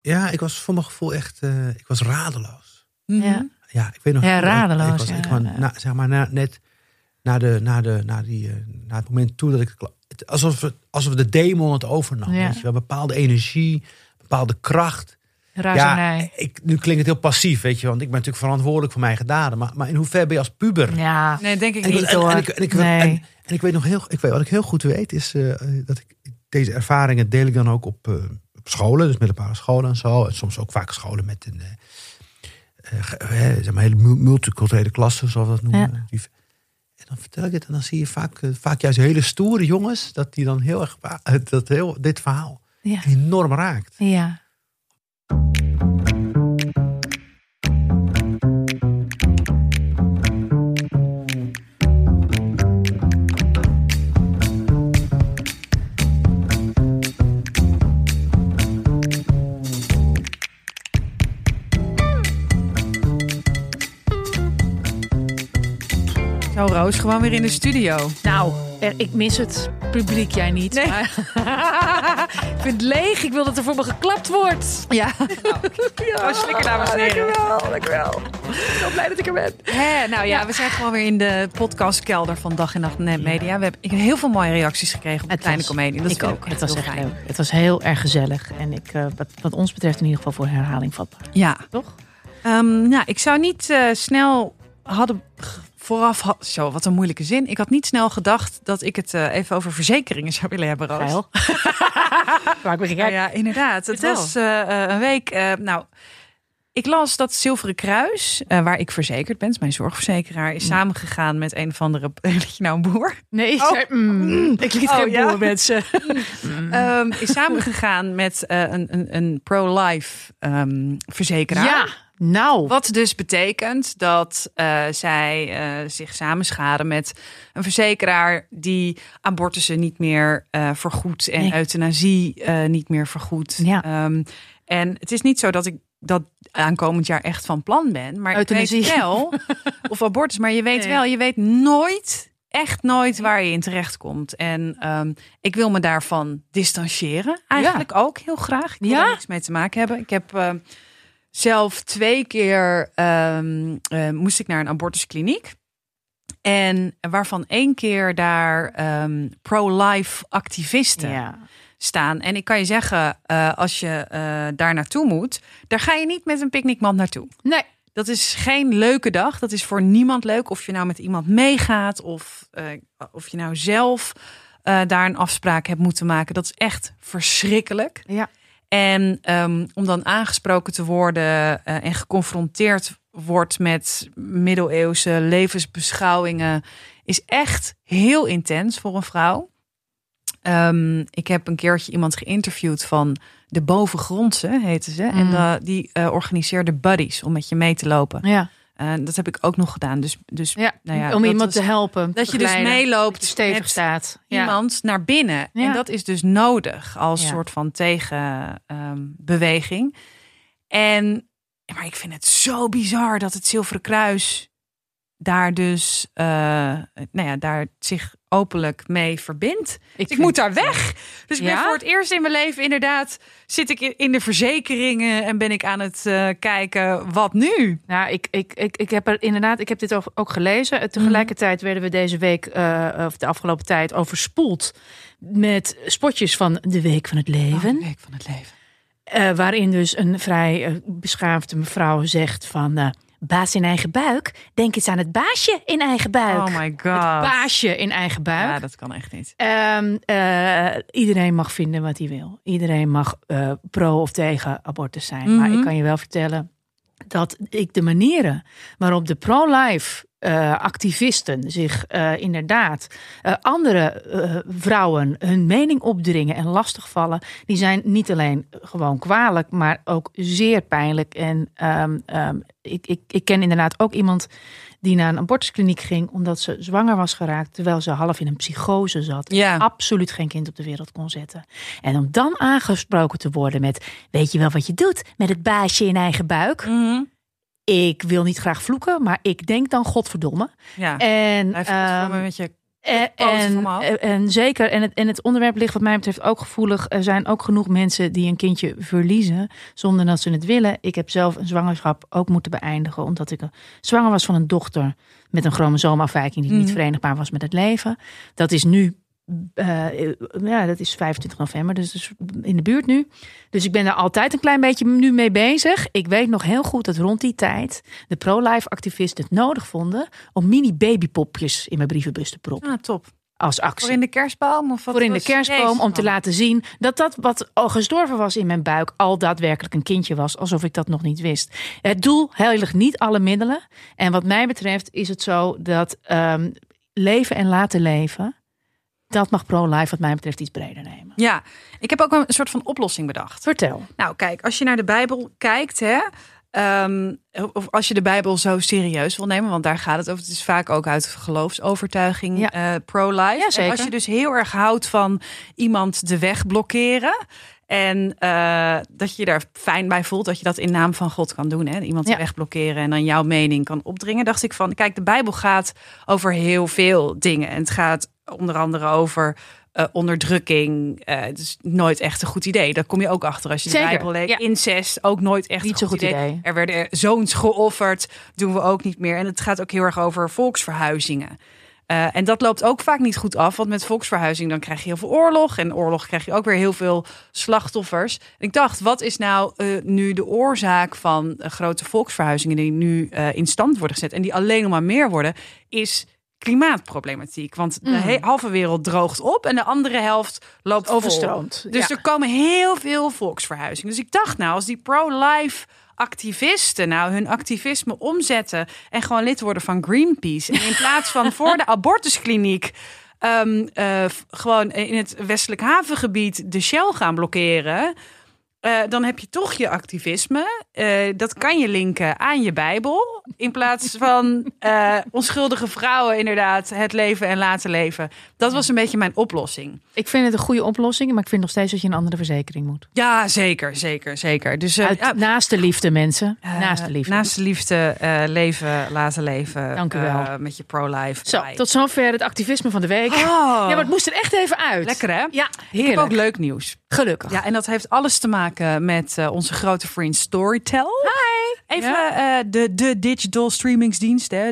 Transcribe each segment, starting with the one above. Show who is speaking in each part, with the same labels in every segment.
Speaker 1: Ja, ik was voor mijn gevoel echt, eh, ik was radeloos.
Speaker 2: Ja.
Speaker 1: Ja, ik weet nog.
Speaker 2: Ja,
Speaker 1: ik-
Speaker 2: radeloos,
Speaker 1: Ik was,
Speaker 2: ja,
Speaker 1: ik was
Speaker 2: ja.
Speaker 1: na, zeg maar, na, net na, de, na, de, na, die, eh, na het moment toe dat ik. het- Alsof, het, alsof de demon het overnam.
Speaker 2: Ja.
Speaker 1: Weet je wel, bepaalde energie, bepaalde kracht.
Speaker 2: Razernij.
Speaker 1: Ja, ik, nu klinkt het heel passief, weet je, want ik ben natuurlijk verantwoordelijk voor mijn eigen daden. Maar, maar in hoeverre ben je als puber?
Speaker 2: Ja.
Speaker 3: Nee, denk ik
Speaker 1: En,
Speaker 3: niet
Speaker 1: ik- en,
Speaker 3: hoor.
Speaker 1: en ik, en, ik,
Speaker 2: Nee.
Speaker 1: en, en ik weet nog heel, ik weet, wat ik heel goed weet, is eh, dat ik deze ervaringen deel ik dan ook op, eh, op scholen, dus middelbare scholen en zo. En soms ook vaak scholen met een eh, eh, ge- zeg maar hele mu- multiculturele klassen, zoals we dat noemen. En dan vertel ik het en dan zie je vaak, eh, vaak juist hele stoere jongens, dat die dan heel erg, dat heel, dit verhaal
Speaker 2: Ja.
Speaker 1: enorm raakt.
Speaker 2: Ja.
Speaker 3: Roos, gewoon weer in de studio.
Speaker 2: Nou, er- ik mis het publiek, jij niet.
Speaker 3: Nee.
Speaker 2: maar- ik vind het leeg. Ik wil dat er voor me geklapt wordt.
Speaker 3: Ja. Oh, slikker, dames en heren.
Speaker 2: Dankjewel, dankjewel. Ik ben blij dat ik er ben.
Speaker 3: Hè, nou ja, we zijn gewoon weer in de podcastkelder van Dag en Nacht Net Media. We hebben heel veel mooie reacties gekregen op de
Speaker 2: Het
Speaker 3: kleine comedie. Dat
Speaker 2: ik ook. Het was
Speaker 3: heel
Speaker 2: echt
Speaker 3: fijn.
Speaker 2: leuk. Het was heel erg gezellig. En ik, eh, wat, wat ons betreft in ieder geval voor herhaling vatbaar.
Speaker 3: Ja.
Speaker 2: Toch?
Speaker 3: Nou, ik zou niet eh, snel hadden vooraf... ha- Zo, wat een moeilijke zin. Ik had niet snel gedacht dat ik het eh, even over verzekeringen zou willen hebben, Roos.
Speaker 2: Geil. Waar ik begin
Speaker 3: Ja, inderdaad. Het
Speaker 2: Vertel.
Speaker 3: was eh, eh, een week. nou, ik las dat Zilveren Kruis, waar ik verzekerd ben, mijn zorgverzekeraar, is samengegaan met een of andere. Weet je nou een boer?
Speaker 2: Nee,
Speaker 3: Oh.
Speaker 2: zei- mm, ik liet
Speaker 3: Oh,
Speaker 2: geen
Speaker 3: ja?
Speaker 2: boer mensen.
Speaker 3: Ehm, is samengegaan met een, een, een pro-life ehm, verzekeraar.
Speaker 2: Ja, nou.
Speaker 3: Wat dus betekent dat eh, zij eh, zich samenschaden met een verzekeraar die abortussen niet meer eh vergoedt en
Speaker 2: Nee.
Speaker 3: euthanasie niet meer vergoedt.
Speaker 2: Ja.
Speaker 3: Ehm, en het is niet zo dat ik dat aankomend jaar echt van plan ben, maar ik
Speaker 2: Euthanasie.
Speaker 3: weet wel, of abortus, maar je weet
Speaker 2: Nee.
Speaker 3: wel, je weet nooit, echt nooit waar je in terecht komt. En ehm, ik wil me daarvan distancieren, eigenlijk ook heel graag. Ik wil
Speaker 2: Ja?
Speaker 3: daar niks mee te maken hebben. Ik heb zelf twee keer ehm, eh, moest ik naar een abortuskliniek. En waarvan één keer daar ehm, pro-life activisten
Speaker 2: Ja.
Speaker 3: staan. En ik kan je zeggen, eh, als je eh, daar naartoe moet, daar ga je niet met een picknickmand naartoe.
Speaker 2: Nee.
Speaker 3: Dat is geen leuke dag. Dat is voor niemand leuk. Of je nou met iemand meegaat of of je nou zelf daar een afspraak hebt moeten maken. Dat is echt verschrikkelijk.
Speaker 2: Ja.
Speaker 3: En ehm, om dan aangesproken te worden eh, en geconfronteerd wordt met middeleeuwse levensbeschouwingen, is echt heel intens voor een vrouw. Ehm, ik heb een keertje iemand geïnterviewd van de Bovengrondse, heette ze. En
Speaker 2: Mm.
Speaker 3: die eh, organiseerde buddies om met je mee te lopen.
Speaker 2: Ja.
Speaker 3: Eh, dat heb ik ook nog gedaan. Dus, dus
Speaker 2: ja.
Speaker 3: Nou ja,
Speaker 2: om iemand
Speaker 3: was-
Speaker 2: te helpen.
Speaker 3: dat je dus meeloopt
Speaker 2: stevig staat. Ja.
Speaker 3: iemand naar binnen. En dat is dus nodig als soort van tegenbeweging. en maar ik vind het zo bizar dat het Zilveren Kruis daar dus, eh, nou ja, daar zich openlijk mee verbindt. Ik,
Speaker 2: vind-
Speaker 3: moet daar weg. Dus ik ben
Speaker 2: Ja?
Speaker 3: voor het eerst in mijn leven inderdaad zit ik in- de verzekeringen en ben ik aan het eh, kijken wat nu.
Speaker 2: Nou, ik, ik, ik, ik heb er inderdaad, ik heb dit ook, ook gelezen. Eh, Tegelijkertijd werden we deze week, eh, of de afgelopen tijd, overspoeld met spotjes van de Week van het Leven.
Speaker 3: Week van het leven.
Speaker 2: Waarin dus een vrij beschaafde mevrouw zegt van... baas in eigen buik, denk eens aan het baasje in eigen buik.
Speaker 3: Oh my god.
Speaker 2: Het baasje in eigen buik.
Speaker 3: Ja, dat kan echt niet.
Speaker 2: Ehm, eh, iedereen mag vinden wat hij wil. Iedereen mag eh, pro of tegen abortus zijn. Maar
Speaker 3: Mhm.
Speaker 2: ik kan je wel vertellen dat ik de manieren waarop de pro-life eh, activisten zich eh, inderdaad eh, andere vrouwen hun mening opdringen en lastigvallen, die zijn niet alleen gewoon kwalijk, maar ook zeer pijnlijk. En ehm, ehm, ik, ik, ik ken inderdaad ook iemand die naar een abortuskliniek ging omdat ze zwanger was geraakt, terwijl ze half in een psychose zat.
Speaker 3: Ja.
Speaker 2: Absoluut geen kind op de wereld kon zetten. En om dan aangesproken te worden met: Weet je wel wat je doet met het baasje in eigen buik?
Speaker 3: Mhm.
Speaker 2: Ik wil niet graag vloeken, maar ik denk dan: Godverdomme.
Speaker 3: Ja.
Speaker 2: En
Speaker 3: Blijf
Speaker 2: ehm,
Speaker 3: met je
Speaker 2: En,
Speaker 3: Poten
Speaker 2: en,
Speaker 3: omhoog.
Speaker 2: en, zeker, en het, en het onderwerp ligt wat mij betreft ook gevoelig. Er zijn ook genoeg mensen die een kindje verliezen zonder dat ze het willen. Ik heb zelf een zwangerschap ook moeten beëindigen omdat ik eh, zwanger was van een dochter met een chromosoomafwijking die niet
Speaker 3: Mhm.
Speaker 2: verenigbaar was met het leven. Dat is nu, eh, ja, dat is 25 november, dus, dus in de buurt nu. Dus ik ben er altijd een klein beetje nu mee bezig. Ik weet nog heel goed dat rond die tijd de pro-life activisten het nodig vonden om mini babypopjes in mijn brievenbus te proppen
Speaker 3: Ah, top.
Speaker 2: als actie.
Speaker 3: Voor in de kerstboom? Of wat
Speaker 2: Voor in de kerstboom om te laten zien dat dat wat al gestorven was in mijn buik al daadwerkelijk een kindje was, alsof ik dat nog niet wist. Het doel heiligt niet alle middelen. En wat mij betreft is het zo dat ehm, leven en laten leven, dat mag pro-life wat mij betreft iets breder nemen.
Speaker 3: Ja, ik heb ook een soort van oplossing bedacht.
Speaker 2: Vertel.
Speaker 3: Nou, kijk, als je naar de Bijbel kijkt, hè, ehm, of als je de Bijbel zo serieus wil nemen, want daar gaat het over. Het is vaak ook uit geloofsovertuiging
Speaker 2: Ja.
Speaker 3: eh, pro-life.
Speaker 2: Ja.
Speaker 3: En als je dus heel erg houdt van iemand de weg blokkeren. En eh, dat je je daar fijn bij voelt, dat je dat in naam van God kan doen. Hè? Iemand de
Speaker 2: Ja.
Speaker 3: weg blokkeren en dan jouw mening kan opdringen. Dacht ik van, kijk, de Bijbel gaat over heel veel dingen. En het gaat onder andere over eh, onderdrukking. Eh, het is nooit echt een goed idee. Daar kom je ook achter als je
Speaker 2: Zeker,
Speaker 3: de Bijbel leest.
Speaker 2: ja.
Speaker 3: Incest, ook nooit echt
Speaker 2: Niet
Speaker 3: een goed idee.
Speaker 2: idee.
Speaker 3: Er werden zoons geofferd, doen we ook niet meer. En het gaat ook heel erg over volksverhuizingen. Eh, en dat loopt ook vaak niet goed af, want met volksverhuizing dan krijg je heel veel oorlog. En oorlog krijg je ook weer heel veel slachtoffers. En ik dacht, wat is nou eh, nu de oorzaak van eh, grote volksverhuizingen die nu in stand worden gezet en die alleen nog maar meer worden, is klimaatproblematiek. Want de
Speaker 2: Mm.
Speaker 3: halve wereld droogt op en de andere helft loopt.
Speaker 2: Overstroomd.
Speaker 3: Dus
Speaker 2: Ja.
Speaker 3: er komen heel veel volksverhuizingen. Dus ik dacht nou, als die pro-life activisten nou hun activisme omzetten en gewoon lid worden van Greenpeace. En in plaats van voor de abortuskliniek ehm, eh, gewoon in het westelijk havengebied de Shell gaan blokkeren. Eh, dan heb je toch je activisme. Eh, dat kan je linken aan je Bijbel. In plaats van eh, onschuldige vrouwen, inderdaad, het leven en laten leven. Dat was een beetje mijn oplossing.
Speaker 2: Ik vind het een goede oplossing, maar ik vind nog steeds dat je een andere verzekering moet.
Speaker 3: Ja, zeker, zeker, zeker. Dus
Speaker 2: Uit,
Speaker 3: ja,
Speaker 2: naast de liefde, mensen. naast de liefde.
Speaker 3: Naast de liefde, leven, laten leven.
Speaker 2: Dank u wel.
Speaker 3: met je pro-life.
Speaker 2: Zo, tot zover het activisme van de week.
Speaker 3: Oh,
Speaker 2: Ja, maar het moest er echt even uit.
Speaker 3: lekker hè?
Speaker 2: Ja,
Speaker 3: Ik heb
Speaker 2: heerlijk.
Speaker 3: ook leuk nieuws.
Speaker 2: Gelukkig.
Speaker 3: Ja, en dat heeft alles te maken met eh, onze grote vriend Storytel. Hi! Even eh, de, de digital streamingsdienst. hè.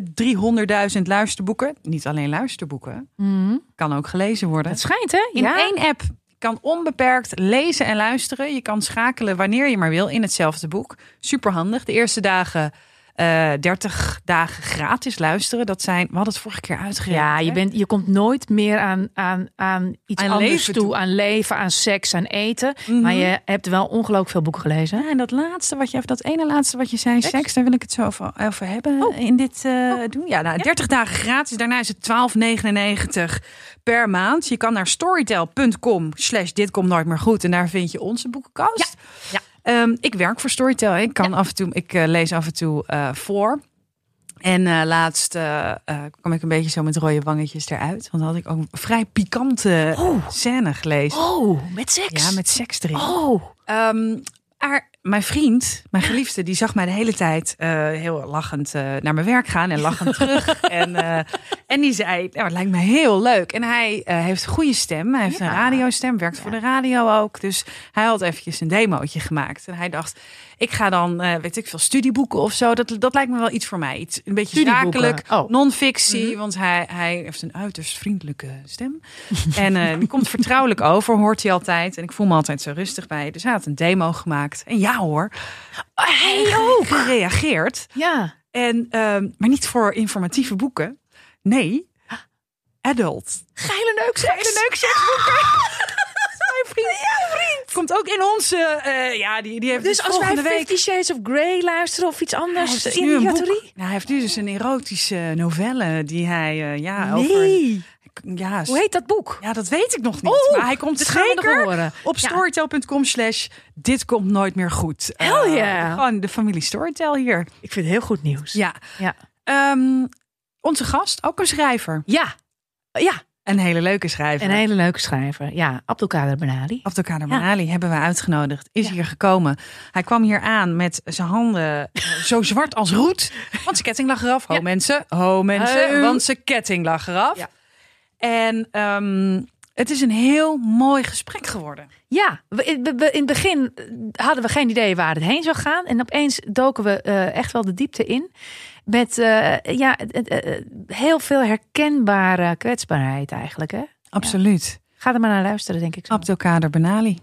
Speaker 3: 300.000 luisterboeken. Niet alleen luisterboeken.
Speaker 2: Mhm.
Speaker 3: Kan ook gelezen worden.
Speaker 2: Het schijnt, hè?
Speaker 3: In
Speaker 2: ja.
Speaker 3: één app kan onbeperkt lezen en luisteren. Je kan schakelen wanneer je maar wil in hetzelfde boek. Super handig. De eerste dagen eh 30 dagen gratis luisteren. Dat zijn, we hadden het vorige keer uitgerekend.
Speaker 2: Ja, je, bent, je komt nooit meer aan, aan, aan iets
Speaker 3: Aan
Speaker 2: anders
Speaker 3: leven
Speaker 2: toe.
Speaker 3: toe.
Speaker 2: Aan leven, aan seks, aan eten.
Speaker 3: Mhm.
Speaker 2: Maar je hebt wel ongelooflijk veel boeken gelezen.
Speaker 3: Ja, en dat laatste wat je, of dat ene laatste wat je zei, seks, daar wil ik het zo over, over hebben
Speaker 2: Oh.
Speaker 3: in dit eh, doen. Ja, nou, 30 dagen gratis. Daarna is het 12,99 per maand. Je kan naar storytel.com slash dit komt nooit meer goed. En daar vind je onze boekenkast.
Speaker 2: Ja.
Speaker 3: Ehm, ik werk voor Storytel. Ik kan af en toe, ik eh, lees af en toe eh, voor. En eh, laatst kwam ik een beetje zo met rode wangetjes eruit. Want dan had ik ook een vrij pikante
Speaker 2: Oh.
Speaker 3: scène gelezen.
Speaker 2: Oh, met seks.
Speaker 3: Ja, met seks erin.
Speaker 2: Oh.
Speaker 3: Ehm, maar mijn vriend, mijn geliefde, die zag mij de hele tijd eh, heel lachend eh, naar mijn werk gaan en lachend terug. En, eh, en die zei, nou, het lijkt me heel leuk. En hij heeft een goede stem. Hij heeft
Speaker 2: Ja.
Speaker 3: een radiostem, werkt voor de radio ook. Dus hij had eventjes een demootje gemaakt. En hij dacht, ik ga dan, eh, weet ik veel, studieboeken of zo. Dat, dat lijkt me wel iets voor mij. Iets een beetje zakelijk,
Speaker 2: Oh.
Speaker 3: non-fictie. Want hij, hij heeft een uiterst vriendelijke stem. en eh, die komt vertrouwelijk over, hoort hij altijd. En ik voel me altijd zo rustig bij. Dus hij had een demo gemaakt. En ja hoor, hij ook gereageerd.
Speaker 2: Ja.
Speaker 3: En, ehm, maar niet voor informatieve boeken. Nee, adult.
Speaker 2: Geile neukseks.
Speaker 3: Geile neukseksboeken. Mijn vriend. Ja, vriend. Komt ook in onze, eh, ja, die, die heeft
Speaker 2: Dus
Speaker 3: dus
Speaker 2: als wij
Speaker 3: volgende week...
Speaker 2: Fifty Shades of Grey luisteren of iets
Speaker 3: Hij
Speaker 2: anders
Speaker 3: heeft dus
Speaker 2: in die
Speaker 3: een boek.
Speaker 2: categorie?
Speaker 3: Nou, hij heeft nu dus een erotische novelle die hij, eh, ja, over...
Speaker 2: Nee.
Speaker 3: Ja,
Speaker 2: Hoe heet dat boek?
Speaker 3: Ja, dat weet ik nog niet.
Speaker 2: Oh,
Speaker 3: maar hij komt zeker
Speaker 2: horen.
Speaker 3: op
Speaker 2: Ja.
Speaker 3: storytel.com slash dit komt nooit meer goed.
Speaker 2: Hell
Speaker 3: Eh,
Speaker 2: yeah.
Speaker 3: Gewoon de familie Storytel hier.
Speaker 2: Ik vind het heel goed nieuws.
Speaker 3: Ja.
Speaker 2: Ja.
Speaker 3: Ehm, onze gast, ook een schrijver.
Speaker 2: Ja. Ja.
Speaker 3: Een hele leuke schrijver.
Speaker 2: Een hele leuke schrijver. Ja, Abdelkader Benali.
Speaker 3: Abdelkader
Speaker 2: Ja.
Speaker 3: Benali hebben we uitgenodigd. Is
Speaker 2: Ja.
Speaker 3: hier gekomen. Hij kwam hier aan met zijn handen eh, zo zwart als roet. Want zijn ketting lag eraf. Ho
Speaker 2: Ja.
Speaker 3: mensen, ho mensen. Want zijn ketting lag eraf.
Speaker 2: Ja.
Speaker 3: En ehm, het is een heel mooi gesprek geworden.
Speaker 2: Ja, we, we- we- in het begin hadden we geen idee waar het heen zou gaan. En opeens doken we eh, echt wel de diepte in. Met eh, ja, eh, heel veel herkenbare kwetsbaarheid eigenlijk. Hè?
Speaker 3: Absoluut.
Speaker 2: Ga er maar naar luisteren, denk ik. Zo.
Speaker 3: Abdelkader Benali.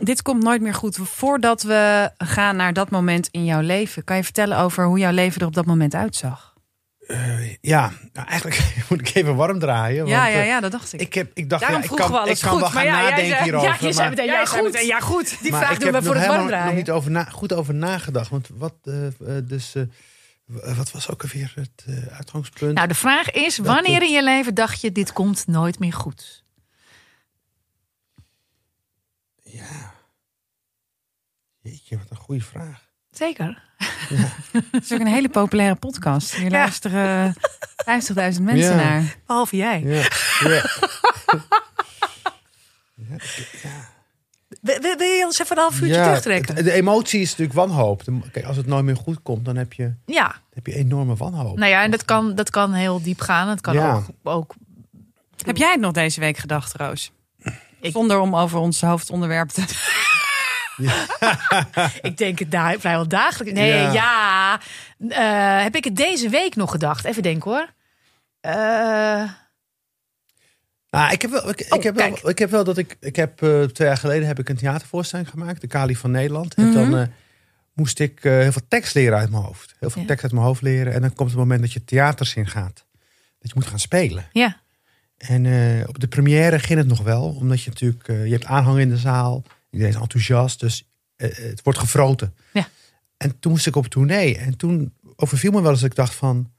Speaker 3: Dit komt nooit meer goed. Voordat we gaan naar dat moment in jouw leven, kan je vertellen over hoe jouw leven er op dat moment uitzag?
Speaker 1: Eh, ja, nou, eigenlijk moet ik even warm draaien. Want,
Speaker 3: ja, ja,
Speaker 1: eh,
Speaker 3: ja, dat dacht ik.
Speaker 1: Ik, heb, ik dacht,
Speaker 3: Daarom
Speaker 1: ja, ik kan,
Speaker 3: we alles
Speaker 1: ik kan
Speaker 3: goed.
Speaker 1: wel gaan
Speaker 3: ja,
Speaker 1: nadenken hierover.
Speaker 2: Ja, je zei
Speaker 1: maar-
Speaker 2: meteen,
Speaker 3: ja,
Speaker 2: goed.
Speaker 3: meteen, ja, goed. Die
Speaker 1: maar
Speaker 3: vraag
Speaker 1: ik
Speaker 3: doen
Speaker 1: heb
Speaker 3: we voor
Speaker 1: nog
Speaker 3: het warm
Speaker 1: helemaal nog
Speaker 3: draaien.
Speaker 1: niet over na, goed over nagedacht. Want wat, eh, dus, eh, wat was ook alweer het eh, uitgangspunt?
Speaker 2: Nou, de vraag is, wanneer in je leven dacht je, dit komt nooit meer goed?
Speaker 1: ja. Jeetje, wat een goede vraag.
Speaker 2: Zeker.
Speaker 3: Het is ook een hele populaire podcast. Hier luisteren 50.000 mensen
Speaker 1: Ja.
Speaker 3: naar.
Speaker 2: Behalve jij.
Speaker 1: Ja, ja.
Speaker 2: Wil, wil- wil je ons even een half uurtje
Speaker 1: Ja,
Speaker 2: terugtrekken?
Speaker 1: De emotie is natuurlijk wanhoop. De- Kijk, als het nooit meer goed komt, dan heb je,
Speaker 2: ja,
Speaker 1: heb je enorme wanhoop.
Speaker 2: nou ja, en dat kan, dat kan heel diep gaan. Het kan
Speaker 1: Ja.
Speaker 2: ook, ook
Speaker 3: Heb jij het nog deze week gedacht, Roos?
Speaker 2: Ik-
Speaker 3: Zonder om over ons hoofdonderwerp te...
Speaker 2: Ik denk het daar vrijwel dagelijks. Nee,
Speaker 1: Ja.
Speaker 2: ja. Eh, heb ik het deze week nog gedacht? Even denken hoor. Eh,
Speaker 1: Nou, ik heb wel, ik,
Speaker 2: Oh,
Speaker 1: ik heb wel, ik heb wel dat ik, ik heb eh, twee jaar geleden heb ik een theatervoorstelling gemaakt, de Kali van Nederland. En dan eh, moest ik heel veel tekst leren uit mijn hoofd, heel veel
Speaker 2: Ja.
Speaker 1: tekst uit mijn hoofd leren. En dan komt het moment dat je theaters in gaat, dat je moet gaan spelen.
Speaker 2: ja.
Speaker 1: En op de première ging het nog wel, omdat je natuurlijk, je hebt aanhang in de zaal, iedereen is enthousiast, dus eh, het wordt gefroten.
Speaker 2: Ja.
Speaker 1: En toen moest ik op tournee en toen overviel me wel eens dat ik dacht van,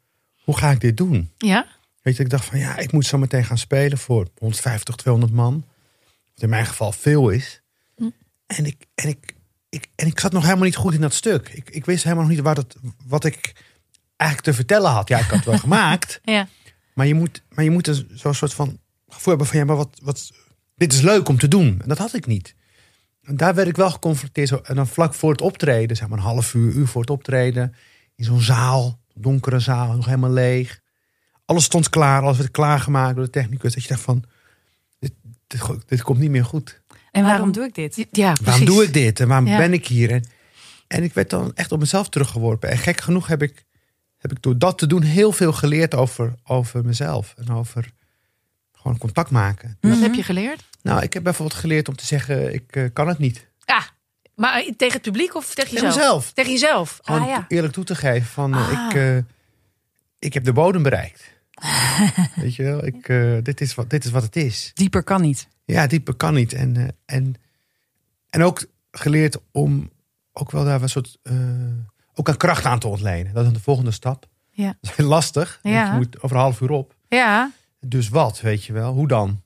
Speaker 1: hoe ga ik dit doen?
Speaker 2: Ja?
Speaker 1: Weet je, ik dacht van ja, ik moet zo meteen gaan spelen voor 150, 200 man. Wat in mijn geval veel is.
Speaker 2: Hm.
Speaker 1: En, ik, en, ik, ik, en ik zat nog helemaal niet goed in dat stuk. Ik, ik wist helemaal nog niet wat, het, wat ik eigenlijk te vertellen had. Ja, ik had het wel gemaakt.
Speaker 2: Ja.
Speaker 1: Maar je moet, maar je moet een zo'n soort van gevoel hebben van ja, maar wat, wat, dit is leuk om te doen. En dat had ik niet. En daar werd ik wel geconfronteerd. Zo, en dan vlak voor het optreden, zeg maar een half uur, uur voor het optreden. In zo'n zaal, donkere zaal, nog helemaal leeg. Alles stond klaar, alles werd klaargemaakt door de technicus. Dat je dacht van, dit, dit, dit komt niet meer goed.
Speaker 3: En waarom doe ik dit?
Speaker 2: Ja, precies.
Speaker 1: Waarom doe ik dit? En waarom
Speaker 2: Ja.
Speaker 1: ben ik hier? En, en ik werd dan echt op mezelf teruggeworpen. En gek genoeg heb ik, heb ik door dat te doen heel veel geleerd over, over mezelf. En over gewoon contact maken.
Speaker 2: Wat
Speaker 3: Mhm.
Speaker 2: heb je geleerd?
Speaker 1: Nou, ik heb bijvoorbeeld geleerd om te zeggen, ik eh, kan het niet.
Speaker 2: Ja, maar tegen het publiek of tegen
Speaker 1: Tegen
Speaker 2: jezelf?
Speaker 1: mezelf.
Speaker 2: Tegen jezelf.
Speaker 1: Gewoon
Speaker 2: Ah ja.
Speaker 1: eerlijk toe te geven van,
Speaker 2: Ah.
Speaker 1: ik, eh, ik heb de bodem bereikt. Weet je wel, ik, eh, dit, is wat, dit is wat het is.
Speaker 3: Dieper kan niet.
Speaker 1: Ja, dieper kan niet. En, en, en ook geleerd om ook wel daar een soort ook aan kracht aan te ontlenen. Dat is de volgende stap.
Speaker 2: Ja.
Speaker 1: Dat is lastig.
Speaker 2: Ja.
Speaker 1: Je moet over een half uur op.
Speaker 2: Ja,
Speaker 1: Dus wat, weet je wel? Hoe dan?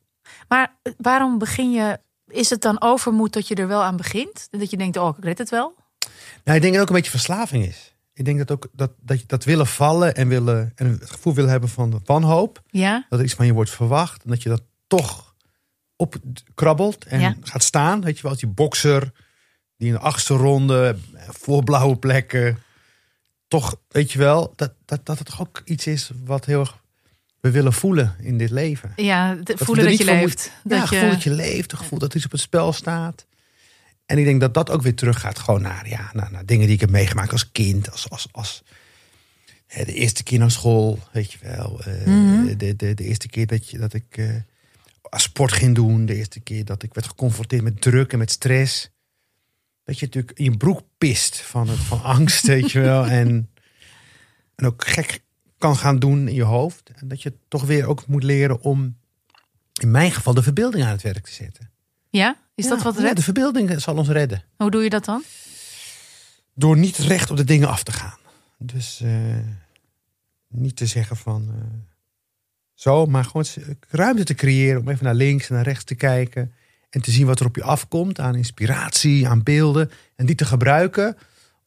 Speaker 2: Maar waarom begin je... Is het dan overmoed dat je er wel aan begint? Dat je denkt, oh, ik red het wel?
Speaker 1: Nou, ik denk dat het ook een beetje verslaving is. Ik denk dat ook dat, dat je dat willen vallen en, willen, en het gevoel willen hebben van wanhoop.
Speaker 2: Ja?
Speaker 1: Dat er iets van je wordt verwacht. En dat je dat toch opkrabbelt en
Speaker 2: Ja.
Speaker 1: gaat staan. Weet je wel, als die bokser die in de achtste ronde voor blauwe plekken. Toch, weet je wel, dat, dat, dat het toch ook iets is wat heel erg we willen voelen in dit leven.
Speaker 2: Ja,
Speaker 1: we
Speaker 2: voelen dat je leeft.
Speaker 1: Ja,
Speaker 2: dat
Speaker 1: het
Speaker 2: je,
Speaker 1: gevoel dat je leeft, het gevoel dat iets op het spel staat. En ik denk dat dat ook weer teruggaat gewoon naar, ja, naar, naar dingen die ik heb meegemaakt als kind. Als, als, als hè, de eerste keer naar school, weet je wel. eh,
Speaker 2: Mhm.
Speaker 1: de, de, de eerste keer dat, je, dat ik aan sport ging doen. De eerste keer dat ik werd geconfronteerd met druk en met stress. Dat je natuurlijk in je broek pist van, het, van angst, weet je wel. En, en ook gek kan gaan doen in je hoofd. En dat je toch weer ook moet leren om, in mijn geval, de verbeelding aan het werk te zetten.
Speaker 2: ja? Is dat wat
Speaker 1: ja,
Speaker 2: redt?
Speaker 1: de verbeelding zal ons redden.
Speaker 2: Hoe doe je dat dan?
Speaker 1: Door niet recht op de dingen af te gaan. Dus eh, niet te zeggen van eh, zo, maar gewoon ruimte te creëren om even naar links en naar rechts te kijken. En te zien wat er op je afkomt aan inspiratie, aan beelden. En die te gebruiken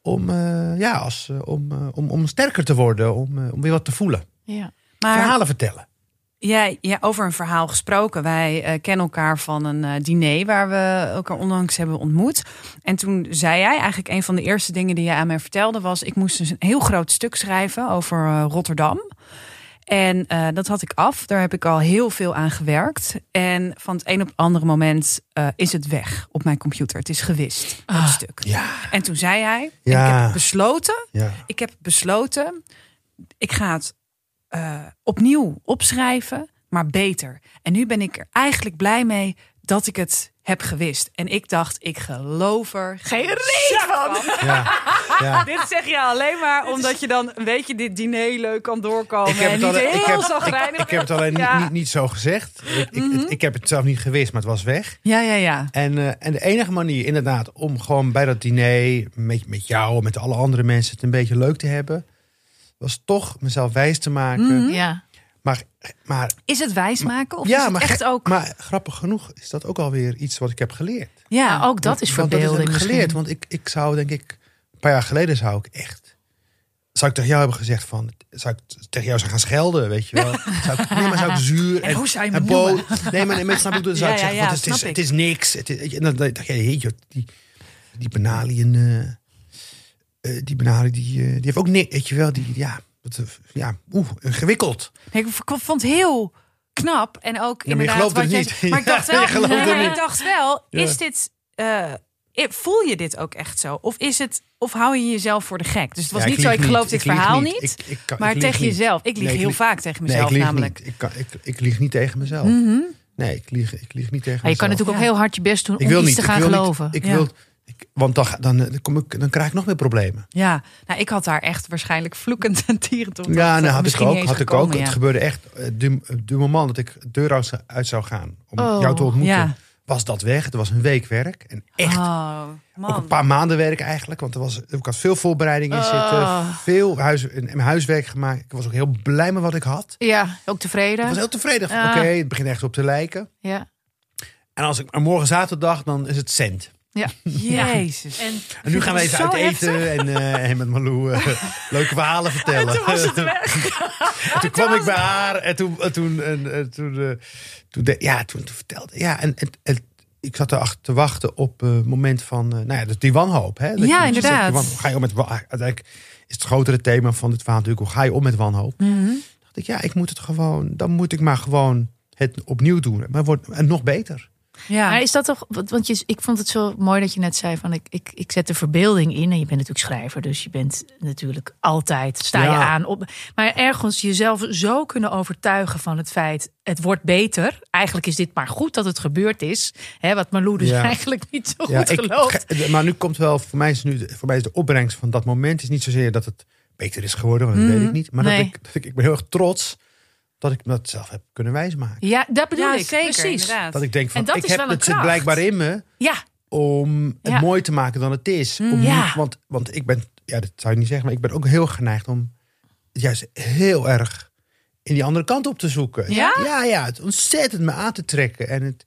Speaker 1: om, eh, ja, als, eh, om, eh, om, om sterker te worden, om, om weer wat te voelen.
Speaker 2: Ja.
Speaker 3: Maar
Speaker 1: Verhalen vertellen.
Speaker 3: Ja, ja, over een verhaal gesproken. Wij kennen elkaar van een diner waar we elkaar onlangs hebben ontmoet. En toen zei jij eigenlijk een van de eerste dingen die je aan mij vertelde was: ik moest dus een heel groot stuk schrijven over Rotterdam. En eh, dat had ik af. Daar heb ik al heel veel aan gewerkt. En van het een op het andere moment eh, is het weg op mijn computer. Het is gewist, dat
Speaker 2: Ah.
Speaker 3: stuk.
Speaker 1: Ja,
Speaker 3: En toen zei hij:
Speaker 1: Ja.
Speaker 3: ik heb besloten
Speaker 1: ja.
Speaker 3: ik heb besloten, ik ga het eh, opnieuw opschrijven, maar beter. En nu ben ik er eigenlijk blij mee dat ik het heb gewist. En ik dacht, ik geloof er
Speaker 2: Geen reet van.
Speaker 1: ja. ja.
Speaker 3: Dit zeg je alleen maar omdat je dan een beetje dit diner leuk kan doorkomen.
Speaker 1: Ik heb,
Speaker 3: en
Speaker 1: het
Speaker 3: niet
Speaker 1: alleen, ik, heb, ik, ik heb het alleen
Speaker 3: Ja.
Speaker 1: niet, niet, niet zo gezegd. Ik, ik, het- ik heb het zelf niet gewist, maar het was weg.
Speaker 3: Ja, ja, ja.
Speaker 1: En, eh, en de enige manier inderdaad om gewoon bij dat diner met, met jou en met alle andere mensen het een beetje leuk te hebben, was toch mezelf wijs te maken.
Speaker 2: Ja.
Speaker 1: Maar, maar,
Speaker 3: Is het wijsmaken of
Speaker 1: ja,
Speaker 3: is het
Speaker 1: maar,
Speaker 3: echt ook...
Speaker 1: maar grappig genoeg is dat ook alweer iets wat ik heb geleerd.
Speaker 3: ja,
Speaker 2: ook dat is
Speaker 1: Want dat
Speaker 2: verbeelding
Speaker 1: heb ik geleerd.
Speaker 2: misschien.
Speaker 1: Want ik, ik zou denk ik, een paar jaar geleden zou ik echt, zou ik tegen jou hebben gezegd van, zou ik tegen jou zou gaan schelden, weet je wel? Zou ik, nee, maar zou ik zuur
Speaker 3: En hoe zou je me
Speaker 1: en boos. Nee, maar, nee, snap ik, zou
Speaker 3: Ja,
Speaker 1: ik
Speaker 3: ja,
Speaker 1: zeggen,
Speaker 3: ja,
Speaker 1: want het, is,
Speaker 3: ik.
Speaker 1: het is niks. Het is, en dan dacht je, joh, die, die eh eh, die Benali, die, eh, die heeft ook niks, weet je wel? Die, ja, ja, oeh, ingewikkeld.
Speaker 3: Ik vond het heel knap. En ook
Speaker 1: Ja, maar je
Speaker 3: inderdaad wat
Speaker 1: niet.
Speaker 3: Maar ik dacht wel,
Speaker 1: je gelooft
Speaker 3: nee,
Speaker 1: het
Speaker 3: maar
Speaker 1: niet.
Speaker 3: ik dacht wel,
Speaker 1: Ja.
Speaker 3: is dit... eh, voel je dit ook echt zo? Of, is het, of hou je jezelf voor de gek? Dus het was
Speaker 1: Ja,
Speaker 3: niet
Speaker 1: ik
Speaker 3: zo, ik geloof
Speaker 1: niet.
Speaker 3: dit
Speaker 1: Ik
Speaker 3: verhaal
Speaker 1: niet.
Speaker 3: niet.
Speaker 1: Ik- ik kan-
Speaker 3: maar tegen
Speaker 1: niet.
Speaker 3: jezelf. Ik lieg
Speaker 1: Nee, ik
Speaker 3: heel
Speaker 1: lieg-
Speaker 3: vaak tegen
Speaker 1: Nee,
Speaker 3: mezelf
Speaker 1: ik lieg
Speaker 3: namelijk.
Speaker 1: niet. Ik, kan, ik, ik lieg niet tegen mezelf.
Speaker 3: Mhm.
Speaker 1: Nee, ik lieg, ik lieg niet tegen
Speaker 2: Maar je kan
Speaker 1: mezelf.
Speaker 2: natuurlijk ook heel hard je best doen
Speaker 1: Ik
Speaker 2: om
Speaker 1: wil
Speaker 2: iets
Speaker 1: niet.
Speaker 2: te
Speaker 1: ik
Speaker 2: gaan
Speaker 1: niet.
Speaker 2: geloven.
Speaker 1: Ik
Speaker 3: Ja.
Speaker 1: wil, want dan, eh, dan, kom ik, dan krijg ik nog meer problemen.
Speaker 3: Ja, nou, ik had daar echt waarschijnlijk vloekend en tierend op.
Speaker 1: Ja, nou, had ik ook. Had ik
Speaker 3: gekomen,
Speaker 1: ook.
Speaker 3: ja.
Speaker 1: Het gebeurde echt. eh, Du, moment dat ik de deur uit zou- gaan om
Speaker 2: Oh,
Speaker 1: jou te ontmoeten,
Speaker 3: ja.
Speaker 1: was dat weg. Het was een week werk. En echt
Speaker 3: Oh,
Speaker 1: ook een paar maanden werk eigenlijk. Want er was, ik had veel voorbereiding in
Speaker 2: Oh.
Speaker 1: zitten. Veel huis, huiswerk gemaakt. Ik was ook heel blij met wat ik had.
Speaker 2: Ja, ook
Speaker 1: Ik
Speaker 2: tevreden.
Speaker 1: was heel tevreden.
Speaker 2: Ja.
Speaker 1: Oké, het begint echt op te lijken.
Speaker 2: Ja.
Speaker 1: En als ik morgen zaterdag, dan is het cent.
Speaker 2: Ja.
Speaker 3: Jezus.
Speaker 2: En,
Speaker 1: En nu gaan we even uit eten en, eh, en met Malou eh, leuke verhalen vertellen.
Speaker 3: toen was het weg.
Speaker 1: En toen kwam ik bij haar en toen, en toen, en, en toen, eh, toen, de- ja, toen, toen vertelde ja, en, en, en ik zat erachter te wachten op eh, het moment van, eh, nou ja, dus die wanhoop. Hè? Dat
Speaker 3: Ja,
Speaker 1: je- je zegt,
Speaker 3: inderdaad.
Speaker 1: ga je om met, uiteindelijk is het grotere thema van dit verhaal natuurlijk, hoe ga je om met wanhoop?
Speaker 3: Mhm.
Speaker 1: dacht ik, ja, ik moet het gewoon, dan moet ik maar gewoon het opnieuw doen. Maar wordt en nog beter.
Speaker 3: Ja.
Speaker 2: Maar is dat toch, want je, ik vond het zo mooi dat je net zei van ik, ik, ik zet de verbeelding in. En je bent natuurlijk schrijver, dus je bent natuurlijk altijd, sta je aan op. Maar ergens jezelf zo kunnen overtuigen van het feit, het wordt beter. Eigenlijk is dit maar goed dat het gebeurd is. Hè, wat Marlou dus
Speaker 1: Ja.
Speaker 2: eigenlijk niet zo goed
Speaker 1: ik-
Speaker 2: gelooft.
Speaker 1: ge- maar nu komt wel, voor mij is, nu, de- voor mij is de opbrengst van dat moment is niet zozeer dat het beter is geworden, want dat weet ik niet. Maar
Speaker 2: Nee.
Speaker 1: dat, ik, dat ik, ik ben heel erg trots dat ik dat zelf heb kunnen wijsmaken.
Speaker 2: Ja, dat bedoel
Speaker 3: ja,
Speaker 2: ik.
Speaker 3: zeker.
Speaker 2: Precies.
Speaker 3: Inderdaad.
Speaker 1: Dat ik denk van, ik
Speaker 2: is
Speaker 1: heb het zit blijkbaar in me
Speaker 2: Ja,
Speaker 1: om het
Speaker 2: Ja.
Speaker 1: mooi te maken dan het is. Om
Speaker 2: Ja.
Speaker 1: niet, want, want ik ben, ja, dat zou je niet zeggen, maar ik ben ook heel geneigd om het juist heel erg in die andere kant op te zoeken.
Speaker 2: Ja?
Speaker 1: Ja, ja, het ontzettend me aan te trekken en het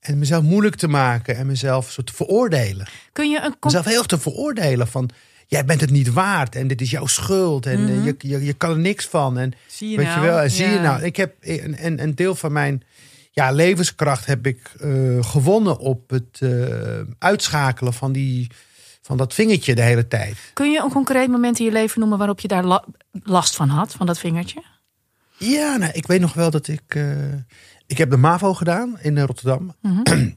Speaker 1: en mezelf moeilijk te maken en mezelf soort te veroordelen.
Speaker 2: kun je een
Speaker 1: Mezelf heel erg te veroordelen van jij bent het niet waard en dit is jouw schuld en eh, je, je, je kan er niks van en
Speaker 3: Zie je
Speaker 1: weet
Speaker 3: nou?
Speaker 1: je wel en zie je nou ik heb een, een, een deel van mijn ja, levenskracht heb ik eh, gewonnen op het eh, uitschakelen van die van dat vingertje de hele tijd.
Speaker 2: kun je een concreet moment in je leven noemen waarop je daar la- last van had, van dat vingertje?
Speaker 1: Ja, nou, ik weet nog wel dat ik ik, eh, ik heb de MAVO gedaan in eh, Rotterdam.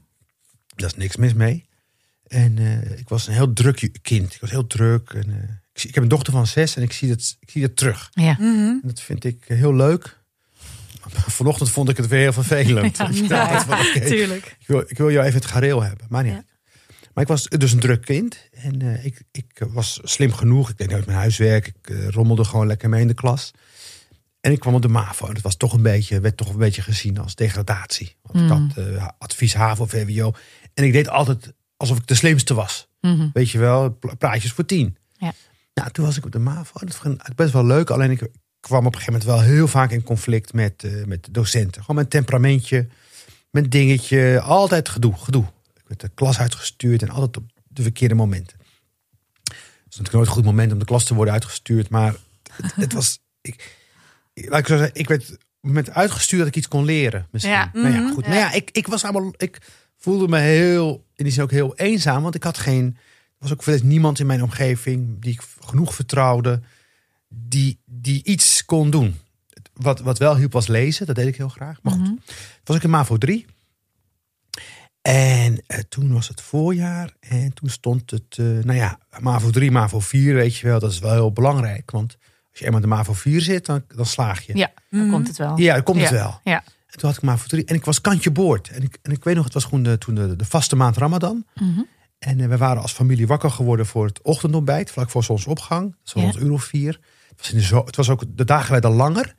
Speaker 1: Daar is niks mis mee. En eh, ik was een heel druk kind. Ik was heel druk. En, eh, ik, zie- ik heb een dochter van zes en ik zie dat, ik zie dat terug.
Speaker 2: Ja.
Speaker 1: En dat vind ik eh, heel leuk. Maar Vanochtend vond ik het weer heel vervelend.
Speaker 2: Ja,
Speaker 1: Ik
Speaker 2: ja,
Speaker 1: van,
Speaker 2: Tuurlijk.
Speaker 1: ik, wil, ik wil jou even het gareel hebben. Maar niet.
Speaker 2: Ja.
Speaker 1: Maar ik was dus een druk kind. En eh, ik, ik was slim genoeg. Ik deed nooit mijn huiswerk. Ik rommelde gewoon lekker mee in de klas. En ik kwam op de MAVO. En dat was toch een beetje, werd toch een beetje gezien als degradatie. Want ik
Speaker 2: Mm.
Speaker 1: had advies HAVO, VWO. En ik deed altijd alsof ik de slimste was.
Speaker 2: Mhm.
Speaker 1: Weet je wel, praatjes voor tien.
Speaker 2: Ja.
Speaker 1: Nou, toen was ik op de MAVO. Dat vond ik best wel leuk. Alleen ik kwam op een gegeven moment wel heel vaak in conflict met, eh, met docenten. Gewoon mijn temperamentje, mijn dingetje. Altijd gedoe, gedoe. Ik werd de klas uitgestuurd en altijd op de verkeerde momenten. Het is natuurlijk nooit een goed moment om de klas te worden uitgestuurd. Maar het, het was... Ik, laat ik zo zeggen, ik werd moment uitgestuurd dat ik iets kon leren. Misschien.
Speaker 2: Ja.
Speaker 1: Nou ja,
Speaker 3: Mhm.
Speaker 1: goed.
Speaker 2: Ja.
Speaker 1: Maar ja, ik, ik was allemaal. Ik voelde me heel. In die zin ook heel eenzaam. Want ik had geen. Er was ook voor niemand in mijn omgeving die ik genoeg vertrouwde. Die, die iets kon doen. Wat, wat wel hielp was lezen. Dat deed ik heel graag. Maar goed.
Speaker 2: Mhm.
Speaker 1: was ik in MAVO 3. En eh, toen was het voorjaar. En toen stond het, eh, nou ja, MAVO 3, MAVO 4, weet je wel. Dat is wel heel belangrijk. Want als je eenmaal in de MAVO 4 zit, dan, dan slaag je.
Speaker 2: Ja, dan
Speaker 3: Mhm.
Speaker 2: komt het wel.
Speaker 1: Ja, dan komt het wel.
Speaker 2: Ja.
Speaker 1: En toen had ik MAVO 3. En ik was kantje boord. En ik, en ik weet nog, het was gewoon de, toen de, de vaste maand Ramadan.
Speaker 2: Mhm.
Speaker 1: En eh, we waren als familie wakker geworden voor het ochtendontbijt. Vlak voor zonsopgang.
Speaker 2: Ja.
Speaker 1: rond uur of vier. Het was, in de zo, het was ook, de dagen werden langer.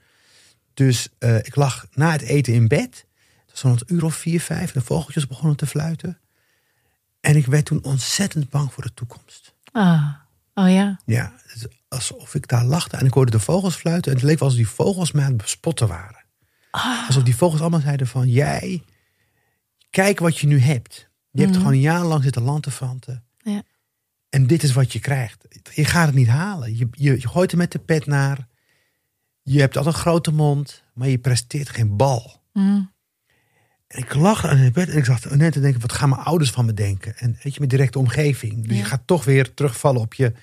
Speaker 1: Dus eh, ik lag na het eten in bed. Het was rond een uur of vier, vijf. De vogeltjes begonnen te fluiten. En ik werd toen ontzettend bang voor de toekomst.
Speaker 2: Ah. Oh ja.
Speaker 1: Ja, alsof ik daar lachte en ik hoorde de vogels fluiten. En het leek alsof die vogels mij aan het bespotten waren.
Speaker 2: Ah.
Speaker 1: Alsof die vogels allemaal zeiden van... Jij, kijk wat je nu hebt. Je hebt
Speaker 2: Mhm.
Speaker 1: gewoon een jaar lang zitten lanterfanten.
Speaker 2: Ja.
Speaker 1: En dit is wat je krijgt. Je gaat het niet halen. Je, je, je gooit er met de pet naar. Je hebt al een grote mond, maar je presteert geen bal.
Speaker 2: Mhm.
Speaker 1: En ik lag aan het bed en ik zat net te denken... wat gaan mijn ouders van me denken? En weet je, mijn directe omgeving. Dus
Speaker 2: Ja.
Speaker 1: je gaat toch weer terugvallen op, je,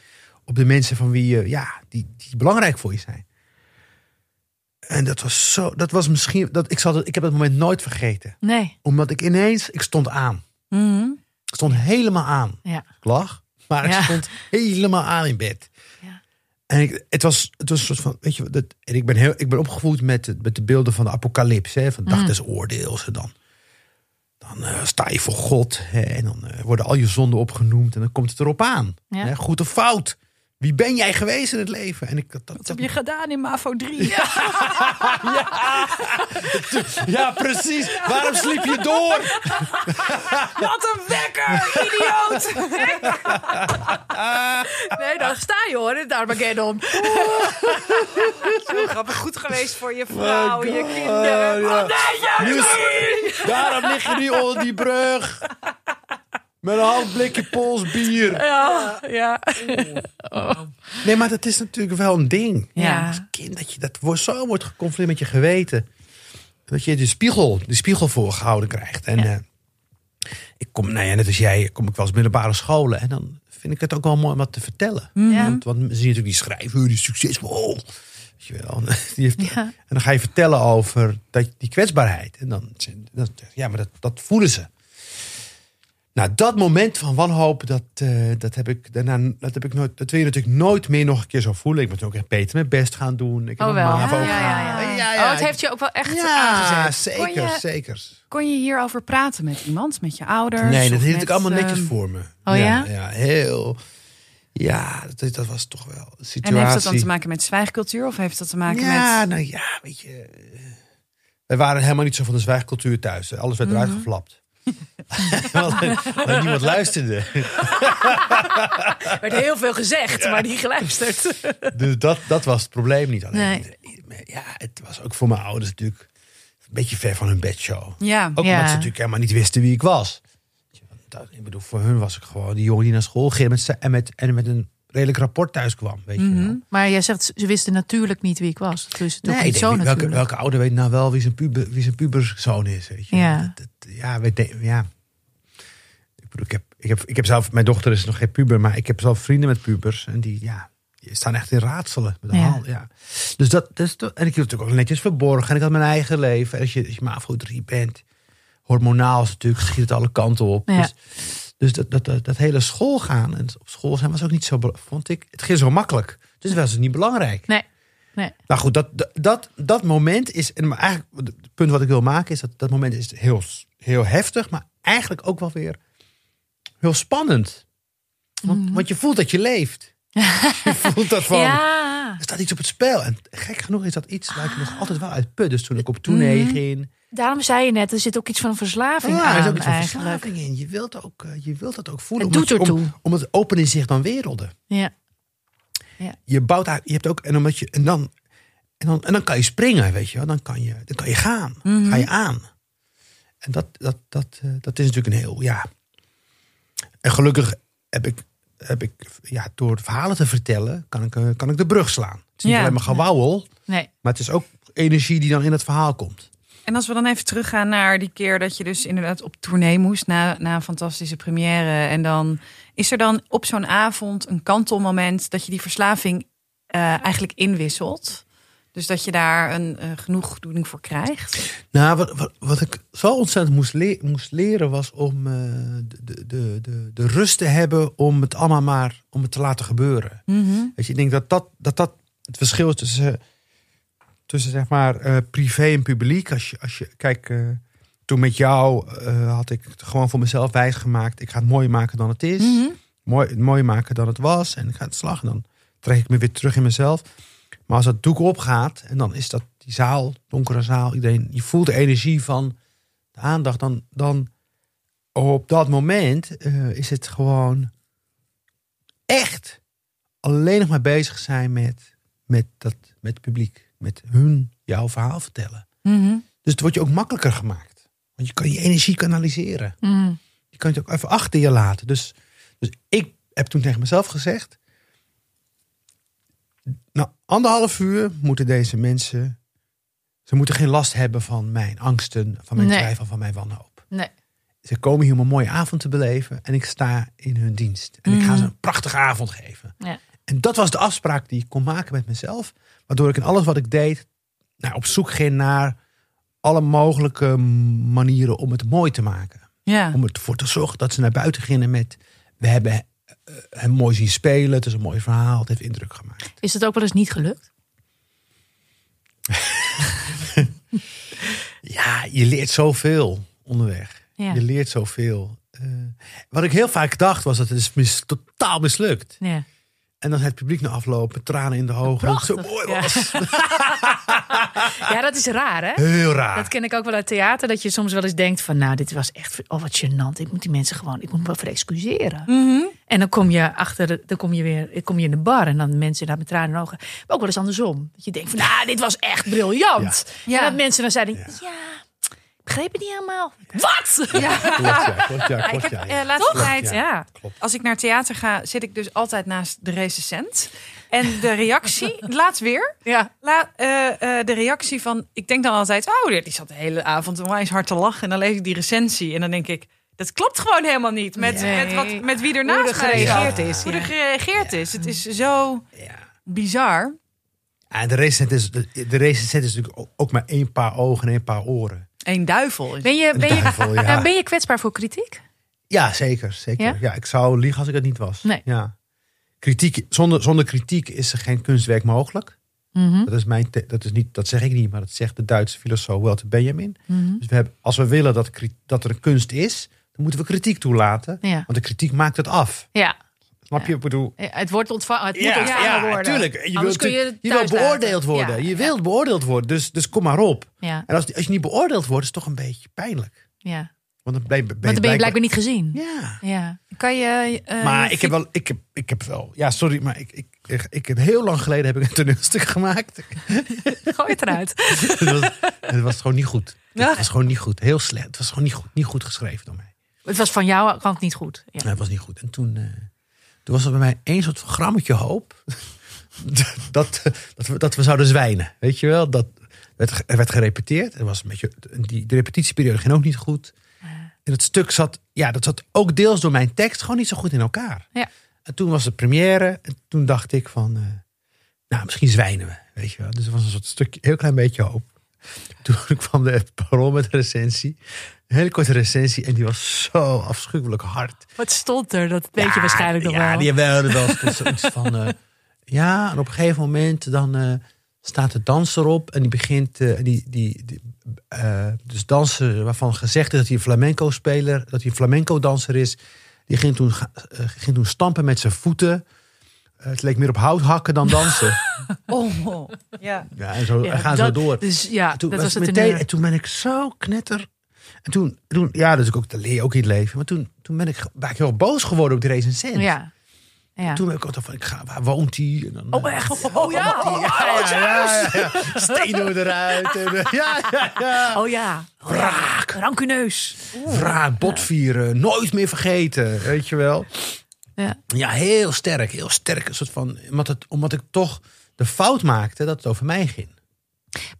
Speaker 1: op de mensen van wie je... ja, die, die belangrijk voor je zijn. En dat was zo... Dat was misschien... Dat, ik, zal het, ik heb dat moment nooit vergeten.
Speaker 2: Nee.
Speaker 1: Omdat ik ineens... Ik stond aan.
Speaker 3: Mhm.
Speaker 1: Ik stond helemaal aan.
Speaker 2: Ja.
Speaker 1: Ik lag, maar ik
Speaker 2: Ja.
Speaker 1: stond helemaal aan in bed.
Speaker 2: Ja.
Speaker 1: En ik, het, was, het was een soort van, weet je, dat, en ik ben, heel, ik ben opgevoed met, het- met de beelden van de apocalyps, hè, van dag
Speaker 2: Mm.
Speaker 1: des oordeels. En dan, dan eh, sta je voor God hè, en dan eh, worden al je zonden opgenoemd en dan komt het erop aan.
Speaker 2: Ja.
Speaker 1: Hè, goed of fout. Wie ben jij geweest in het leven? En ik, dat, dat,
Speaker 3: Wat heb je gedaan in MAVO 3?
Speaker 1: ja, precies. Waarom sliep je door?
Speaker 3: Wat een wekker, idioot!
Speaker 2: Nee, daar sta je hoor, het Armageddon.
Speaker 3: Zo grappig. Goed geweest voor je vrouw,
Speaker 1: Oh,
Speaker 3: je
Speaker 1: God,
Speaker 3: kinderen.
Speaker 1: ja.
Speaker 3: Oh, nee,
Speaker 1: Nu
Speaker 3: niet!
Speaker 1: is- daarom lig je nu onder die brug. Met een half blikje Pools bier.
Speaker 2: Ja, ja.
Speaker 1: Nee, maar dat is natuurlijk wel een ding.
Speaker 2: Ja.
Speaker 1: Als kind dat je dat wordt, zo wordt geconfronteerd met je geweten. Dat je de spiegel, de spiegel voorgehouden krijgt. En
Speaker 2: Ja.
Speaker 1: eh, ik kom, nou ja, net als jij, kom ik wel eens middelbare scholen. En dan vind ik het ook wel mooi om wat te vertellen.
Speaker 2: Ja.
Speaker 1: Want, want zie je natuurlijk die schrijver, die succesvol. Weet je wel. Die heeft,
Speaker 2: Ja.
Speaker 1: En dan ga je vertellen over dat, die kwetsbaarheid. En dan, dan ja, maar dat, dat voelen ze. Nou, dat moment van wanhoop, dat, eh, dat, heb ik daarna, dat heb ik nooit. Dat wil je natuurlijk nooit meer nog een keer zo voelen. Ik moet ook echt beter mijn best gaan doen. Ik heb
Speaker 2: Oh wel.
Speaker 1: MAVO
Speaker 2: Ja, ja, ja,
Speaker 1: Ja,
Speaker 2: ja.
Speaker 1: ja,
Speaker 2: Oh, het heeft je ook wel echt
Speaker 1: ja,
Speaker 2: aangezet.
Speaker 1: zeker,
Speaker 3: Kon je-
Speaker 1: zeker.
Speaker 3: Kon je hierover praten met iemand, met je ouders?
Speaker 1: Nee, dat hield ik allemaal netjes
Speaker 3: ehm,
Speaker 1: voor me.
Speaker 2: oh ja?
Speaker 1: Ja, heel. Ja, dat, dat was toch wel een situatie.
Speaker 3: En heeft dat dan te maken met zwijgcultuur of heeft dat te maken
Speaker 1: ja,
Speaker 3: met...
Speaker 1: nou ja, weet je. eh, Wij waren helemaal niet zo van de zwijgcultuur thuis. Alles werd eruit geflapt. Want want niemand luisterde.
Speaker 2: Er werd heel veel gezegd, maar niet geluisterd.
Speaker 1: Dus dat, dat was het probleem niet alleen.
Speaker 2: Nee.
Speaker 1: Ja, het was ook voor mijn ouders natuurlijk een beetje ver van hun bedshow.
Speaker 3: Ja,
Speaker 1: Ook
Speaker 2: Ja.
Speaker 1: omdat ze natuurlijk helemaal niet wisten wie ik was. Dat, ik bedoel, voor hun was ik gewoon die jongen die naar school ging met, en, met, en met een redelijk rapport thuis kwam. Weet je
Speaker 3: Mhm.
Speaker 1: wel.
Speaker 2: Maar jij zegt, ze wisten natuurlijk niet wie ik was. Toch
Speaker 1: Nee,
Speaker 2: niet zo
Speaker 1: welke, welke ouder weet nou wel wie zijn, puber, wie zijn puberzoon is? Weet je?
Speaker 2: Ja.
Speaker 1: Dat- dat- ja, weet je, ja. Ik, bedoel, ik, heb, ik, heb, ik heb zelf, mijn dochter is nog geen puber, maar ik heb zelf vrienden met pubers. En die, ja, die staan echt in raadselen. Met de
Speaker 2: Ja.
Speaker 1: ja. Dus dat, dat is toch- en ik hield het natuurlijk ook netjes verborgen. En ik had mijn eigen leven. En als je, als je MAVO 3 bent, hormonaal is natuurlijk, schiet het alle kanten op.
Speaker 2: Ja.
Speaker 1: Dus, dus dat, dat, dat, dat hele schoolgaan en op school zijn was ook niet zo, vond ik, het ging zo makkelijk. Dus was het niet belangrijk.
Speaker 2: Nee, nee.
Speaker 1: Nou goed, dat, dat- dat, moment is. En maar eigenlijk, het punt wat ik wil maken is dat dat moment is heel, heel heftig, maar eigenlijk ook wel weer heel spannend. Want, want je voelt dat je leeft. je voelt dat van.
Speaker 2: Ja,
Speaker 1: Er staat iets op het spel. En gek genoeg is dat iets waar ik nog altijd wel uit put. Dus toen ik op tournee ging.
Speaker 2: Daarom zei je net, er zit ook iets van verslaving
Speaker 1: Ja,
Speaker 2: aan
Speaker 1: er is ook iets van
Speaker 2: eigenlijk.
Speaker 1: verslaving in. Je wilt, ook, eh, je wilt dat ook voelen.
Speaker 2: Het doet
Speaker 1: je- om-
Speaker 2: ertoe.
Speaker 1: Omdat het openen zich dan werelden.
Speaker 2: Ja.
Speaker 1: je bouwt uit, je hebt ook en omdat je en dan en dan en dan kan je springen, weet je wel, dan kan je dan kan je gaan, ga je aan. En dat dat dat eh, dat is natuurlijk een heel ja. En gelukkig heb ik heb ik ja door verhalen te vertellen kan ik eh, kan ik de brug slaan. Het is niet
Speaker 3: Ja.
Speaker 1: alleen maar gewauwel,
Speaker 2: Nee,
Speaker 1: maar het is ook energie die dan in het verhaal komt.
Speaker 3: En als we dan even teruggaan naar die keer dat je dus inderdaad op tournee moest na, na een fantastische première. En dan is er dan op zo'n avond een kantelmoment dat je die verslaving eh, eigenlijk inwisselt. Dus dat je daar een uh, genoegdoening voor krijgt.
Speaker 1: Nou, wat, wat, wat ik zo ontzettend moest, le moest leren was om uh, de, de, de, de rust te hebben om het allemaal maar om het te laten gebeuren.
Speaker 3: Mm -hmm.
Speaker 1: Weet je, ik denk dat dat, dat, dat het verschil is tussen, tussen zeg maar uh, privé en publiek. Als je, als je kijk, toen met jou had ik het gewoon voor mezelf wijsgemaakt. Ik ga het mooier maken dan het is.
Speaker 3: Mm -hmm.
Speaker 1: Mooi, mooier maken dan het was. En ik ga het slag en dan trek ik me weer terug in mezelf. Maar als dat doek opgaat en dan is dat die zaal, donkere zaal, iedereen, je voelt de energie van de aandacht, dan, dan op dat moment is het gewoon echt alleen nog maar bezig zijn met, met, dat, met het publiek, met hun jouw verhaal vertellen.
Speaker 3: Mm -hmm.
Speaker 1: Dus het wordt je ook makkelijker gemaakt, want je kan je energie kanaliseren.
Speaker 3: Mhm.
Speaker 2: Mm.
Speaker 1: Je kan het ook even achter je laten. Dus, dus ik heb toen tegen mezelf gezegd, na anderhalf uur moeten deze mensen. Ze moeten geen last hebben van mijn angsten, van mijn
Speaker 2: Nee.
Speaker 1: twijfel, van mijn wanhoop.
Speaker 2: Nee.
Speaker 1: Ze komen hier om een mooie avond te beleven en ik sta in hun dienst. En ik ga ze een prachtige avond geven.
Speaker 2: Ja.
Speaker 1: En dat was de afspraak die ik kon maken met mezelf. Waardoor ik in alles wat ik deed nou, op zoek ging naar alle mogelijke manieren om het mooi te maken.
Speaker 3: Ja.
Speaker 1: Om ervoor te zorgen dat ze naar buiten gingen met... We hebben eh, hem mooi zien spelen, het is een mooi verhaal, het heeft indruk gemaakt.
Speaker 2: Is het ook wel eens niet gelukt?
Speaker 1: Ja, je leert zoveel onderweg.
Speaker 2: Ja.
Speaker 1: Je leert zoveel. Eh, wat ik heel vaak dacht was dat het is mis, totaal mislukt.
Speaker 2: Ja.
Speaker 1: En dan het publiek na afloop met tranen in de ogen. Zo
Speaker 2: Prachtig,
Speaker 1: mooi
Speaker 2: ja.
Speaker 1: was.
Speaker 2: ja, dat is raar, hè?
Speaker 1: Heel raar.
Speaker 2: Dat ken ik ook wel uit theater. Dat je soms wel eens denkt van... nou, dit was echt... oh, wat gênant. Ik moet die mensen gewoon... ik moet me wel voor excuseren.
Speaker 3: Mhm.
Speaker 2: En dan kom je achter... dan kom je weer kom je in de bar... en dan mensen daar met tranen in de ogen. Maar ook wel eens andersom. Dat je denkt van... nou, dit was echt briljant.
Speaker 3: Ja.
Speaker 2: En dat mensen dan zeiden... ja, begreep het niet helemaal. Wat? Ja.
Speaker 1: Klopt, ja. Klopt,
Speaker 3: ik heb laatste tijd, als ik naar theater ga, zit ik dus altijd naast de recensent. En de reactie, laatst weer,
Speaker 2: Ja.
Speaker 3: La, eh, eh, de reactie van, ik denk dan altijd, oh, die zat de hele avond onwijs hard te lachen. En dan lees ik die recensie en dan denk ik, dat klopt gewoon helemaal niet. Met,
Speaker 2: Nee.
Speaker 3: met, wat, met wie er
Speaker 2: Hoe er
Speaker 3: naast
Speaker 2: gereageerd is,
Speaker 3: Hoe er gereageerd is. Het is zo
Speaker 1: Ja.
Speaker 3: bizar.
Speaker 1: En de recensent is, de recensent is natuurlijk ook- ook maar één paar ogen en één paar oren.
Speaker 3: Een duivel.
Speaker 2: Ben je, ben, je,
Speaker 1: duivel, ja.
Speaker 2: Ja, ben je kwetsbaar voor kritiek?
Speaker 1: Ja, zeker. zeker.
Speaker 2: Ja?
Speaker 1: Ja? ik zou liegen als ik het niet was.
Speaker 2: Nee.
Speaker 1: Ja. Kritiek, zonder, zonder kritiek is er geen kunstwerk mogelijk.
Speaker 2: Mhm.
Speaker 1: Dat, is mijn dat, is niet, dat zeg ik niet, maar dat zegt de Duitse filosoof Walter Benjamin.
Speaker 2: Mhm.
Speaker 1: Dus we hebben, als we willen dat, dat er een kunst is, dan moeten we kritiek toelaten.
Speaker 2: Ja.
Speaker 1: Want de kritiek maakt het af.
Speaker 2: Ja.
Speaker 1: Snap je? Ik bedoel,
Speaker 2: Het wordt ontvangen. Het moet ontvangen worden.
Speaker 1: tuurlijk. Je
Speaker 2: Anders
Speaker 1: wilt,
Speaker 2: kun je,
Speaker 1: wilt beoordeeld worden. Je wilt beoordeeld worden. Dus, dus kom maar op. En als, als je niet beoordeeld wordt, is het toch een beetje pijnlijk.
Speaker 2: ja.
Speaker 1: Want dan ben je, ben je
Speaker 2: dan ben je blijkbaar niet gezien.
Speaker 1: Ja.
Speaker 2: Ja.
Speaker 3: Kan je... eh,
Speaker 1: Maar
Speaker 3: je
Speaker 1: ik heb wel, ik heb, ik heb wel, ja, sorry, maar ik, ik, ik, ik heb heel lang geleden heb ik een toneelstuk gemaakt.
Speaker 2: Gooi het eruit.
Speaker 1: het, was, het was gewoon niet goed.
Speaker 3: Ja.
Speaker 1: Het was gewoon niet goed. Heel slecht. Het was gewoon niet goed, niet goed geschreven door mij.
Speaker 2: Het was van jou kant niet goed. Ja.
Speaker 1: Nee, het was niet goed. En toen, eh, toen was er bij mij één soort van grammetje hoop. dat, dat, we, dat we zouden zwijnen. Weet je wel? Dat werd, er werd gerepeteerd. Er was een beetje, die, de repetitieperiode ging ook niet goed. En het stuk zat, ja, dat zat ook deels door mijn tekst gewoon niet zo goed in elkaar.
Speaker 2: Ja.
Speaker 1: En toen was de première. En toen dacht ik van, eh, nou, misschien zwijnen we. Weet je wel? Dus er was een soort stukje, heel klein beetje hoop. Toen kwam de parool met de recensie. Een hele korte recensie. En die was zo afschuwelijk hard.
Speaker 2: Wat stond er? Dat weet je
Speaker 1: Ja,
Speaker 2: waarschijnlijk nog
Speaker 1: ja,
Speaker 2: wel.
Speaker 1: die hebben wel stond zoiets van. eh, ja, en op een gegeven moment dan eh, staat de danser op en die begint. eh, die, die, die, dus dansen waarvan gezegd is dat hij een flamenco speler, dat hij een flamenco danser is. Die ging toen, ging toen stampen met zijn voeten. Eh, het leek meer op hout hakken dan dansen.
Speaker 3: Oh, ja.
Speaker 1: ja, en zo
Speaker 2: Ja,
Speaker 1: gaan
Speaker 2: dat-
Speaker 1: zo door.
Speaker 2: Dus ja,
Speaker 1: En toen,
Speaker 2: dat
Speaker 1: was
Speaker 2: het
Speaker 1: meteen, en toen ben ik zo knetter. En toen, toen ja, dus ook, dat leer je ook in het leven. Maar toen, toen ben ik, ben ik heel boos geworden op die recensent.
Speaker 2: Ja. ja.
Speaker 1: Toen ben ik altijd van, ik ga, waar woont hij? En dan,
Speaker 2: Oh,
Speaker 1: eh,
Speaker 2: echt? Oh ja. Oh,
Speaker 1: ja, ja, ja, ja, ja. Stenen eruit. En, eh, ja, ja, ja.
Speaker 2: Oh ja.
Speaker 1: Wraak.
Speaker 2: Rancuneus.
Speaker 1: Wraak, botvieren, nooit meer vergeten. Weet je wel?
Speaker 2: Ja.
Speaker 1: Ja, heel sterk. Heel sterk. Een soort van, omdat, het, omdat ik toch de fout maakte dat het over mij ging.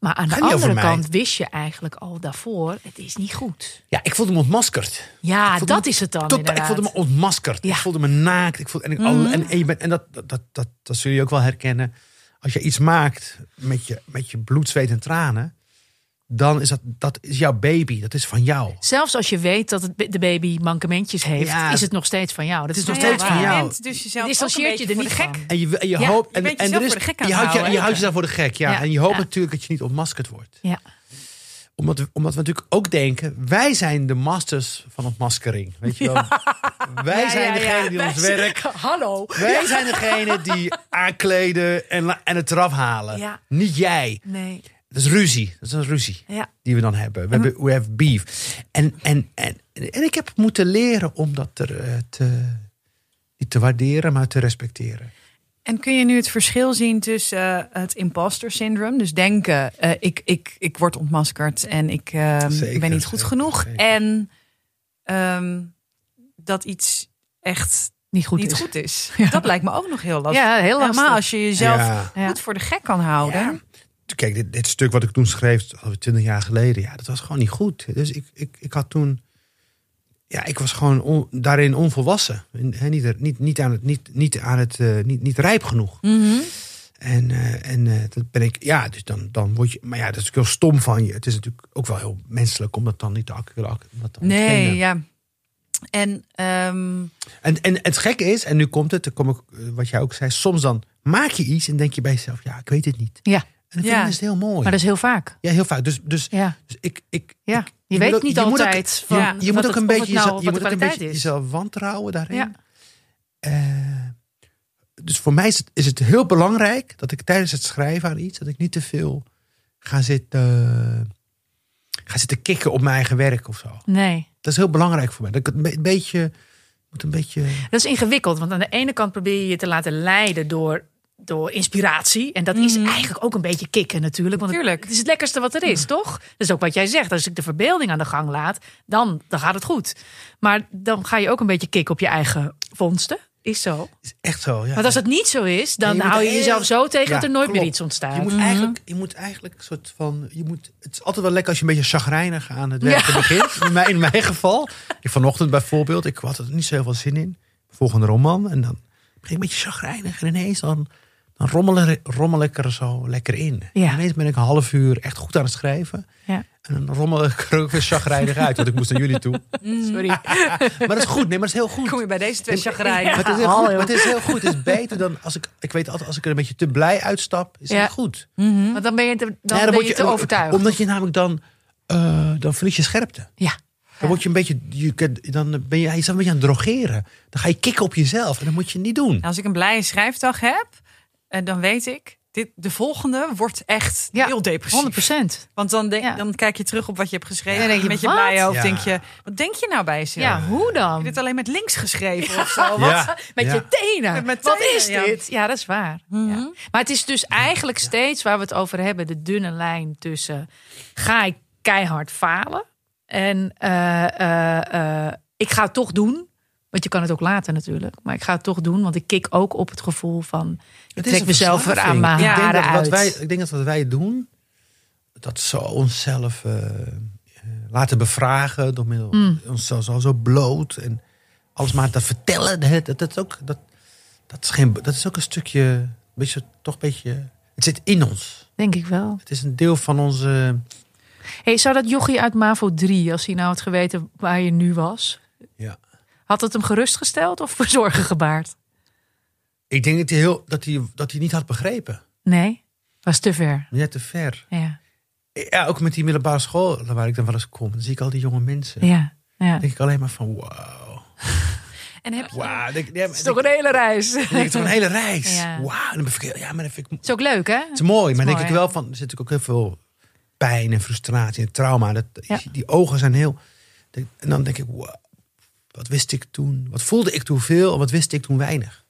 Speaker 2: Maar aan de andere kant wist je eigenlijk al daarvoor, het is niet goed.
Speaker 1: Ja, ik voelde me ontmaskerd.
Speaker 2: Ja, dat
Speaker 1: me
Speaker 2: is het dan
Speaker 1: Tot, ik voelde me ontmaskerd.
Speaker 2: Ja.
Speaker 1: Ik voelde me naakt. Ik voelde, en, ik, al- en, en, je bent, en dat, dat, dat, dat, dat zul je ook wel herkennen. Als je iets maakt met je, met je bloed, zweet en tranen. Dan is dat, dat is jouw baby. Dat is van jou.
Speaker 2: Zelfs als je weet dat het, de baby mankementjes heeft,
Speaker 1: Ja,
Speaker 2: is het nog steeds van jou. Dat is
Speaker 1: het
Speaker 2: nog
Speaker 1: is
Speaker 2: steeds
Speaker 1: nog steeds
Speaker 2: van jou.
Speaker 3: dus jezelf
Speaker 2: Distancieert je er niet
Speaker 3: gek.
Speaker 1: En je, en je
Speaker 2: Ja,
Speaker 1: hoopt.
Speaker 3: je
Speaker 1: En,
Speaker 3: bent
Speaker 1: en er is,
Speaker 3: voor de gek aan
Speaker 1: je, houdt je,
Speaker 3: houden,
Speaker 1: je houdt
Speaker 3: hè?
Speaker 1: jezelf voor de gek. Ja.
Speaker 2: Ja,
Speaker 1: En je hoopt
Speaker 2: ja.
Speaker 1: natuurlijk dat je niet ontmaskerd wordt.
Speaker 2: Ja.
Speaker 1: Omdat we, omdat we natuurlijk ook denken. Wij zijn de masters van ontmaskering. Weet je wel? Wij zijn degene die ons werk.
Speaker 2: Hallo.
Speaker 1: Wij zijn degene die aankleden en, en het eraf halen.
Speaker 2: Ja.
Speaker 1: Niet jij.
Speaker 2: Nee.
Speaker 1: Dat is ruzie. Dat is een ruzie
Speaker 2: Ja.
Speaker 1: die we dan hebben. We hebben we have beef. En, en, en, en ik heb moeten leren om dat er, eh, te, niet te waarderen, maar te respecteren.
Speaker 3: En kun je nu het verschil zien tussen eh, het imposter syndroom, dus denken eh, ik, ik, ik word ontmaskerd en ik
Speaker 1: Zeker,
Speaker 3: ben niet goed
Speaker 1: zeker,
Speaker 3: genoeg,
Speaker 1: zeker.
Speaker 3: en ehm, dat iets echt
Speaker 2: Niet goed
Speaker 3: niet
Speaker 2: is.
Speaker 3: goed is. Dat lijkt me ook nog heel lastig.
Speaker 2: Ja, heel lastig.
Speaker 3: Helemaal als je jezelf.
Speaker 1: Ja.
Speaker 3: goed voor de gek kan houden.
Speaker 1: Kijk, dit, dit stuk wat ik toen schreef, alweer twintig jaar geleden, ja, dat was gewoon niet goed. Dus ik, ik, ik had toen, ja, ik was gewoon on- daarin onvolwassen. En, hè, niet, niet, niet aan het, niet, niet aan het, eh, niet, niet rijp genoeg.
Speaker 3: Mhm.
Speaker 1: En, eh, en eh, dat ben ik, ja, dus dan, dan word je, maar ja, dat is natuurlijk heel stom van je. Het is natuurlijk ook wel heel menselijk om dat dan niet te te
Speaker 3: Nee,
Speaker 1: ontkennen.
Speaker 3: ja. En ehm,
Speaker 1: En, en het gekke is, en nu komt het, dan kom ik, wat jij ook zei, soms dan maak je iets en denk je bij jezelf, ja, ik weet het niet.
Speaker 2: Ja,
Speaker 1: En dan
Speaker 3: Ja.
Speaker 1: vind ik het heel mooi.
Speaker 2: maar dat is heel vaak.
Speaker 1: Ja, heel vaak. Dus, dus,
Speaker 2: Ja.
Speaker 1: dus ik, ik,
Speaker 2: Ja. Je, weet
Speaker 1: ook-
Speaker 2: niet
Speaker 1: je moet ook-
Speaker 2: altijd van
Speaker 1: je moet ook een beetje,
Speaker 2: nou,
Speaker 1: je moet ook een beetje
Speaker 2: is.
Speaker 1: jezelf wantrouwen daarin. Eh, dus voor mij is het, is het heel belangrijk dat ik tijdens het schrijven aan iets, dat ik niet te veel ga zitten, ga zitten kicken op mijn eigen werk of zo.
Speaker 2: Nee.
Speaker 1: Dat is heel belangrijk voor mij. Dat ik het een beetje, moet een beetje.
Speaker 2: Dat is ingewikkeld, want aan de ene kant probeer je je te laten leiden door, door inspiratie. En dat is eigenlijk ook een beetje kicken natuurlijk. Want het-
Speaker 3: Tuurlijk.
Speaker 2: Het, is het lekkerste wat er is, toch? Dat is ook wat jij zegt. Als ik de verbeelding aan de gang laat, dan, dan gaat het goed. Maar dan ga je ook een beetje kicken op je eigen vondsten. Is zo.
Speaker 1: Is echt zo. Ja.
Speaker 2: Want als het niet zo is, dan
Speaker 1: Ja, je moet
Speaker 2: hou je
Speaker 1: heel-
Speaker 2: jezelf zo tegen
Speaker 1: Ja,
Speaker 2: dat er nooit
Speaker 1: klopt.
Speaker 2: meer iets ontstaat.
Speaker 1: Je moet eigenlijk, je moet eigenlijk een soort van, je moet, het is altijd wel lekker als je een beetje chagrijnig aan het werken begint. In mijn, in mijn geval. Ik vanochtend bijvoorbeeld, ik had er niet zo heel veel zin in. Volgende roman en dan begin ik een beetje chagrijnig en ineens dan, dan rommel, rommel ik er zo lekker in.
Speaker 2: Ja.
Speaker 1: En ineens ben ik een half uur echt goed aan het schrijven.
Speaker 2: Ja.
Speaker 1: En dan rommel ik er ook weer chagrijnig uit, want ik moest naar jullie toe.
Speaker 2: Sorry.
Speaker 1: Maar dat is goed, nee, maar dat is heel goed.
Speaker 3: kom je bij deze twee.
Speaker 1: Maar het is heel goed. Maar het is heel goed. Het is beter dan als ik. Ik weet altijd, als ik er een beetje te blij uitstap, is
Speaker 2: Ja.
Speaker 1: het goed.
Speaker 2: Want dan ben je te, dan ben je te overtuigd.
Speaker 1: Omdat je namelijk dan. eh, dan verlies je scherpte.
Speaker 2: Ja.
Speaker 1: Dan word je een beetje. Je, dan ben je jezelf een beetje aan het drogeren. Dan ga je kicken op jezelf. En dat moet je niet doen.
Speaker 3: Als ik een blije schrijfdag heb, eh, dan weet ik, dit, de volgende wordt echt
Speaker 2: Ja,
Speaker 3: heel depressief.
Speaker 2: 100 procent.
Speaker 3: Want dan, denk,
Speaker 2: Ja.
Speaker 3: dan kijk je terug op wat je hebt geschreven.
Speaker 2: Ja,
Speaker 3: en
Speaker 2: denk je,
Speaker 3: met je
Speaker 2: wat?
Speaker 3: blije hoofd
Speaker 1: Ja.
Speaker 3: denk je, wat denk je nou bij jezelf?
Speaker 2: Ja, hoe
Speaker 3: Heb
Speaker 2: dan?
Speaker 3: je dit alleen met links geschreven of zo?
Speaker 1: Ja.
Speaker 3: Wat?
Speaker 2: Met
Speaker 1: Ja.
Speaker 2: je tenen.
Speaker 3: Met
Speaker 2: Wat is
Speaker 3: ja.
Speaker 2: dit? Ja, dat is waar.
Speaker 3: Mhm.
Speaker 2: Ja. Maar het is dus eigenlijk steeds waar we het over hebben: de dunne lijn tussen ga ik keihard falen en eh, eh, eh, ik ga het toch doen. Want je kan het ook laten natuurlijk. Maar ik ga het toch doen, want ik kik ook op het gevoel van... Ik
Speaker 1: Het
Speaker 2: trek mezelf er aan
Speaker 1: verslaving.
Speaker 2: mijn
Speaker 1: ik denk dat wat wij, Ik denk dat wat wij doen, dat zo onszelf eh, eh, laten bevragen. Door middel
Speaker 2: Mm.
Speaker 1: onszelf zo, zo bloot. En alles maar te vertellen. Dat, dat, ook, dat, dat, is geen, dat is ook een stukje, een beetje, toch een beetje... Het zit in ons.
Speaker 2: Denk ik wel.
Speaker 1: Het is een deel van onze...
Speaker 2: Hey, zou dat jochie uit MAVO 3, als hij nou had geweten waar je nu was...
Speaker 1: Ja.
Speaker 2: Had het hem gerustgesteld of zorgen gebaard?
Speaker 1: Ik denk dat hij, heel, dat, hij, dat hij niet had begrepen.
Speaker 2: Nee, was te ver.
Speaker 1: Net te ver.
Speaker 2: Ja,
Speaker 1: Ja, ook met die middelbare school waar ik dan wel eens kom. Dan zie ik al die jonge mensen.
Speaker 2: ja, ja.
Speaker 1: Dan denk ik alleen maar van wow.
Speaker 3: En heb je,
Speaker 1: Wauw. Denk, ja,
Speaker 2: Het is toch een hele reis.
Speaker 1: Denk ik toch een hele reis.
Speaker 2: Ja.
Speaker 1: Wauw. Dan ik, ja, maar dat vind ik, het
Speaker 2: is ook leuk, hè?
Speaker 1: is mooi. Maar denk ik wel van, er zit natuurlijk ook heel veel pijn en frustratie en trauma. Dat,
Speaker 2: Ja.
Speaker 1: Die ogen zijn heel... En dan denk ik, wow, wat wist ik toen? Wat voelde ik toen veel en wat wist ik toen weinig?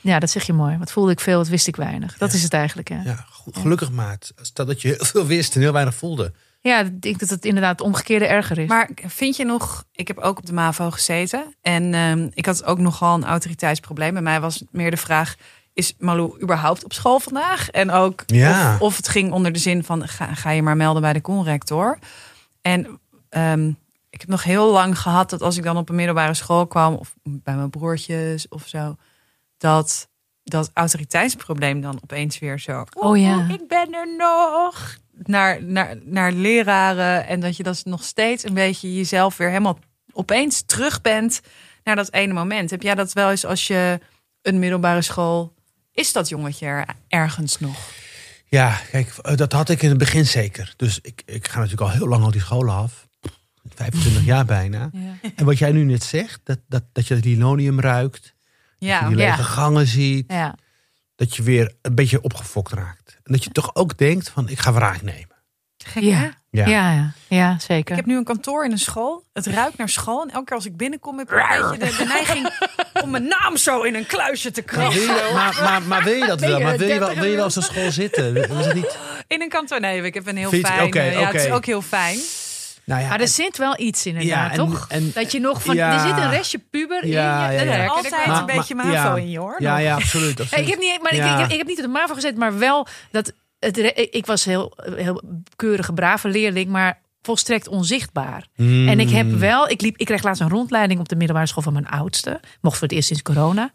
Speaker 2: Ja, dat zeg je mooi. Wat voelde ik veel, wat wist ik weinig. Dat
Speaker 1: Ja.
Speaker 2: is het eigenlijk, hè? Ja,
Speaker 1: Ja, gelukkig maat. Stel dat je heel veel wist en heel weinig voelde.
Speaker 2: ik denk dat het inderdaad het omgekeerde erger is.
Speaker 3: maar vind je nog, ik heb ook op de MAVO gezeten. En ehm, ik had ook nogal een autoriteitsprobleem. Bij mij was het meer de vraag, is Malou überhaupt op school vandaag? En ook
Speaker 1: Ja.
Speaker 3: of, of het ging onder de zin van ga, ga je maar melden bij de conrector. En ehm, ik heb nog heel lang gehad dat als ik dan op een middelbare school kwam of bij mijn broertjes of zo, dat dat autoriteitsprobleem dan opeens weer zo.
Speaker 2: Oh ja.
Speaker 3: "Oeh, ik ben er nog. Naar, naar, naar leraren en dat je dat nog steeds een beetje jezelf weer helemaal opeens terug bent naar dat ene moment. Heb jij dat wel eens als je een middelbare school is dat jongetje er ergens nog?
Speaker 1: Ja, kijk, eh, dat had ik in het begin zeker. Dus ik, ik ga natuurlijk al heel lang al die scholen af. 25 jaar bijna.
Speaker 3: Ja,
Speaker 1: En wat jij nu net zegt, dat, dat, dat je het linoleum ruikt.
Speaker 3: ja.
Speaker 1: dat je die lege
Speaker 2: ja.
Speaker 1: gangen ziet.
Speaker 2: Ja.
Speaker 1: Dat je weer een beetje opgefokt raakt. En dat je toch ook denkt van, ik ga wraak nemen.
Speaker 3: Gek,
Speaker 2: Ja.
Speaker 3: hè?
Speaker 1: Ja.
Speaker 2: Ja, ja, ja, zeker.
Speaker 3: Ik heb nu een kantoor in een school. Het ruikt naar school. En elke keer als ik binnenkom heb ik een beetje de, de neiging om mijn naam zo in een kluisje te krassen.
Speaker 1: maar, maar, maar wil je dat wel? Maar wil je wel,
Speaker 3: 30
Speaker 1: wil je wel op zo'n school zitten? Is het niet,
Speaker 3: In een kantoor. Nee, ik heb een heel fijn. ja, het is ook heel fijn.
Speaker 1: Nou ja,
Speaker 2: Maar er zit wel iets inderdaad,
Speaker 1: Ja, en-
Speaker 2: toch?
Speaker 1: en-
Speaker 2: dat je nog van,
Speaker 1: ja.
Speaker 2: er zit een restje puber
Speaker 1: Ja,
Speaker 2: in je.
Speaker 1: ja,
Speaker 3: Altijd
Speaker 2: wel.
Speaker 3: een beetje
Speaker 1: maar-
Speaker 3: MAVO
Speaker 1: ja.
Speaker 3: in je hoor.
Speaker 1: ja, ja, absoluut.
Speaker 2: Ik, heb niet, maar ik,
Speaker 1: Ja.
Speaker 2: ik, ik heb niet op de MAVO gezet, maar wel dat het, ik was heel, heel keurige, brave leerling, maar volstrekt onzichtbaar.
Speaker 1: Mm.
Speaker 2: En ik heb wel, ik, liep, ik kreeg laatst een rondleiding op de middelbare school van mijn oudste. Mocht voor het eerst sinds corona.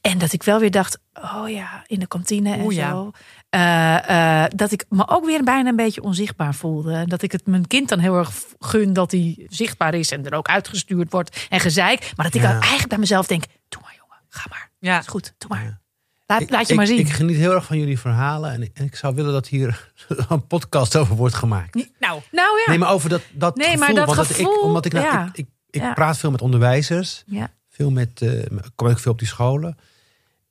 Speaker 2: En dat ik wel weer dacht, oh ja, in de kantine en
Speaker 3: ja.
Speaker 2: zo. Eh, eh, dat ik me ook weer bijna een beetje onzichtbaar voelde. Dat ik het mijn kind dan heel erg gun dat hij zichtbaar is en er ook uitgestuurd wordt en gezeik. Maar dat ik
Speaker 1: Ja.
Speaker 2: dan eigenlijk bij mezelf denk, doe maar jongen, ga maar.
Speaker 3: Ja.
Speaker 2: Is goed, doe maar.
Speaker 1: Ja.
Speaker 2: Laat,
Speaker 1: Ik-
Speaker 2: laat je
Speaker 1: ik,
Speaker 2: maar zien.
Speaker 1: Ik geniet heel erg van jullie verhalen. En ik, en ik zou willen dat hier een podcast over wordt gemaakt.
Speaker 3: Nou,
Speaker 2: nou ja.
Speaker 1: Nee, maar over dat, dat
Speaker 2: Nee, maar
Speaker 1: gevoel.
Speaker 2: dat
Speaker 1: want
Speaker 2: gevoel,
Speaker 1: ik, omdat ik, nou, ik, ik, ik praat veel met onderwijzers.
Speaker 2: ja.
Speaker 1: Veel met, eh, ik kom ook veel op die scholen.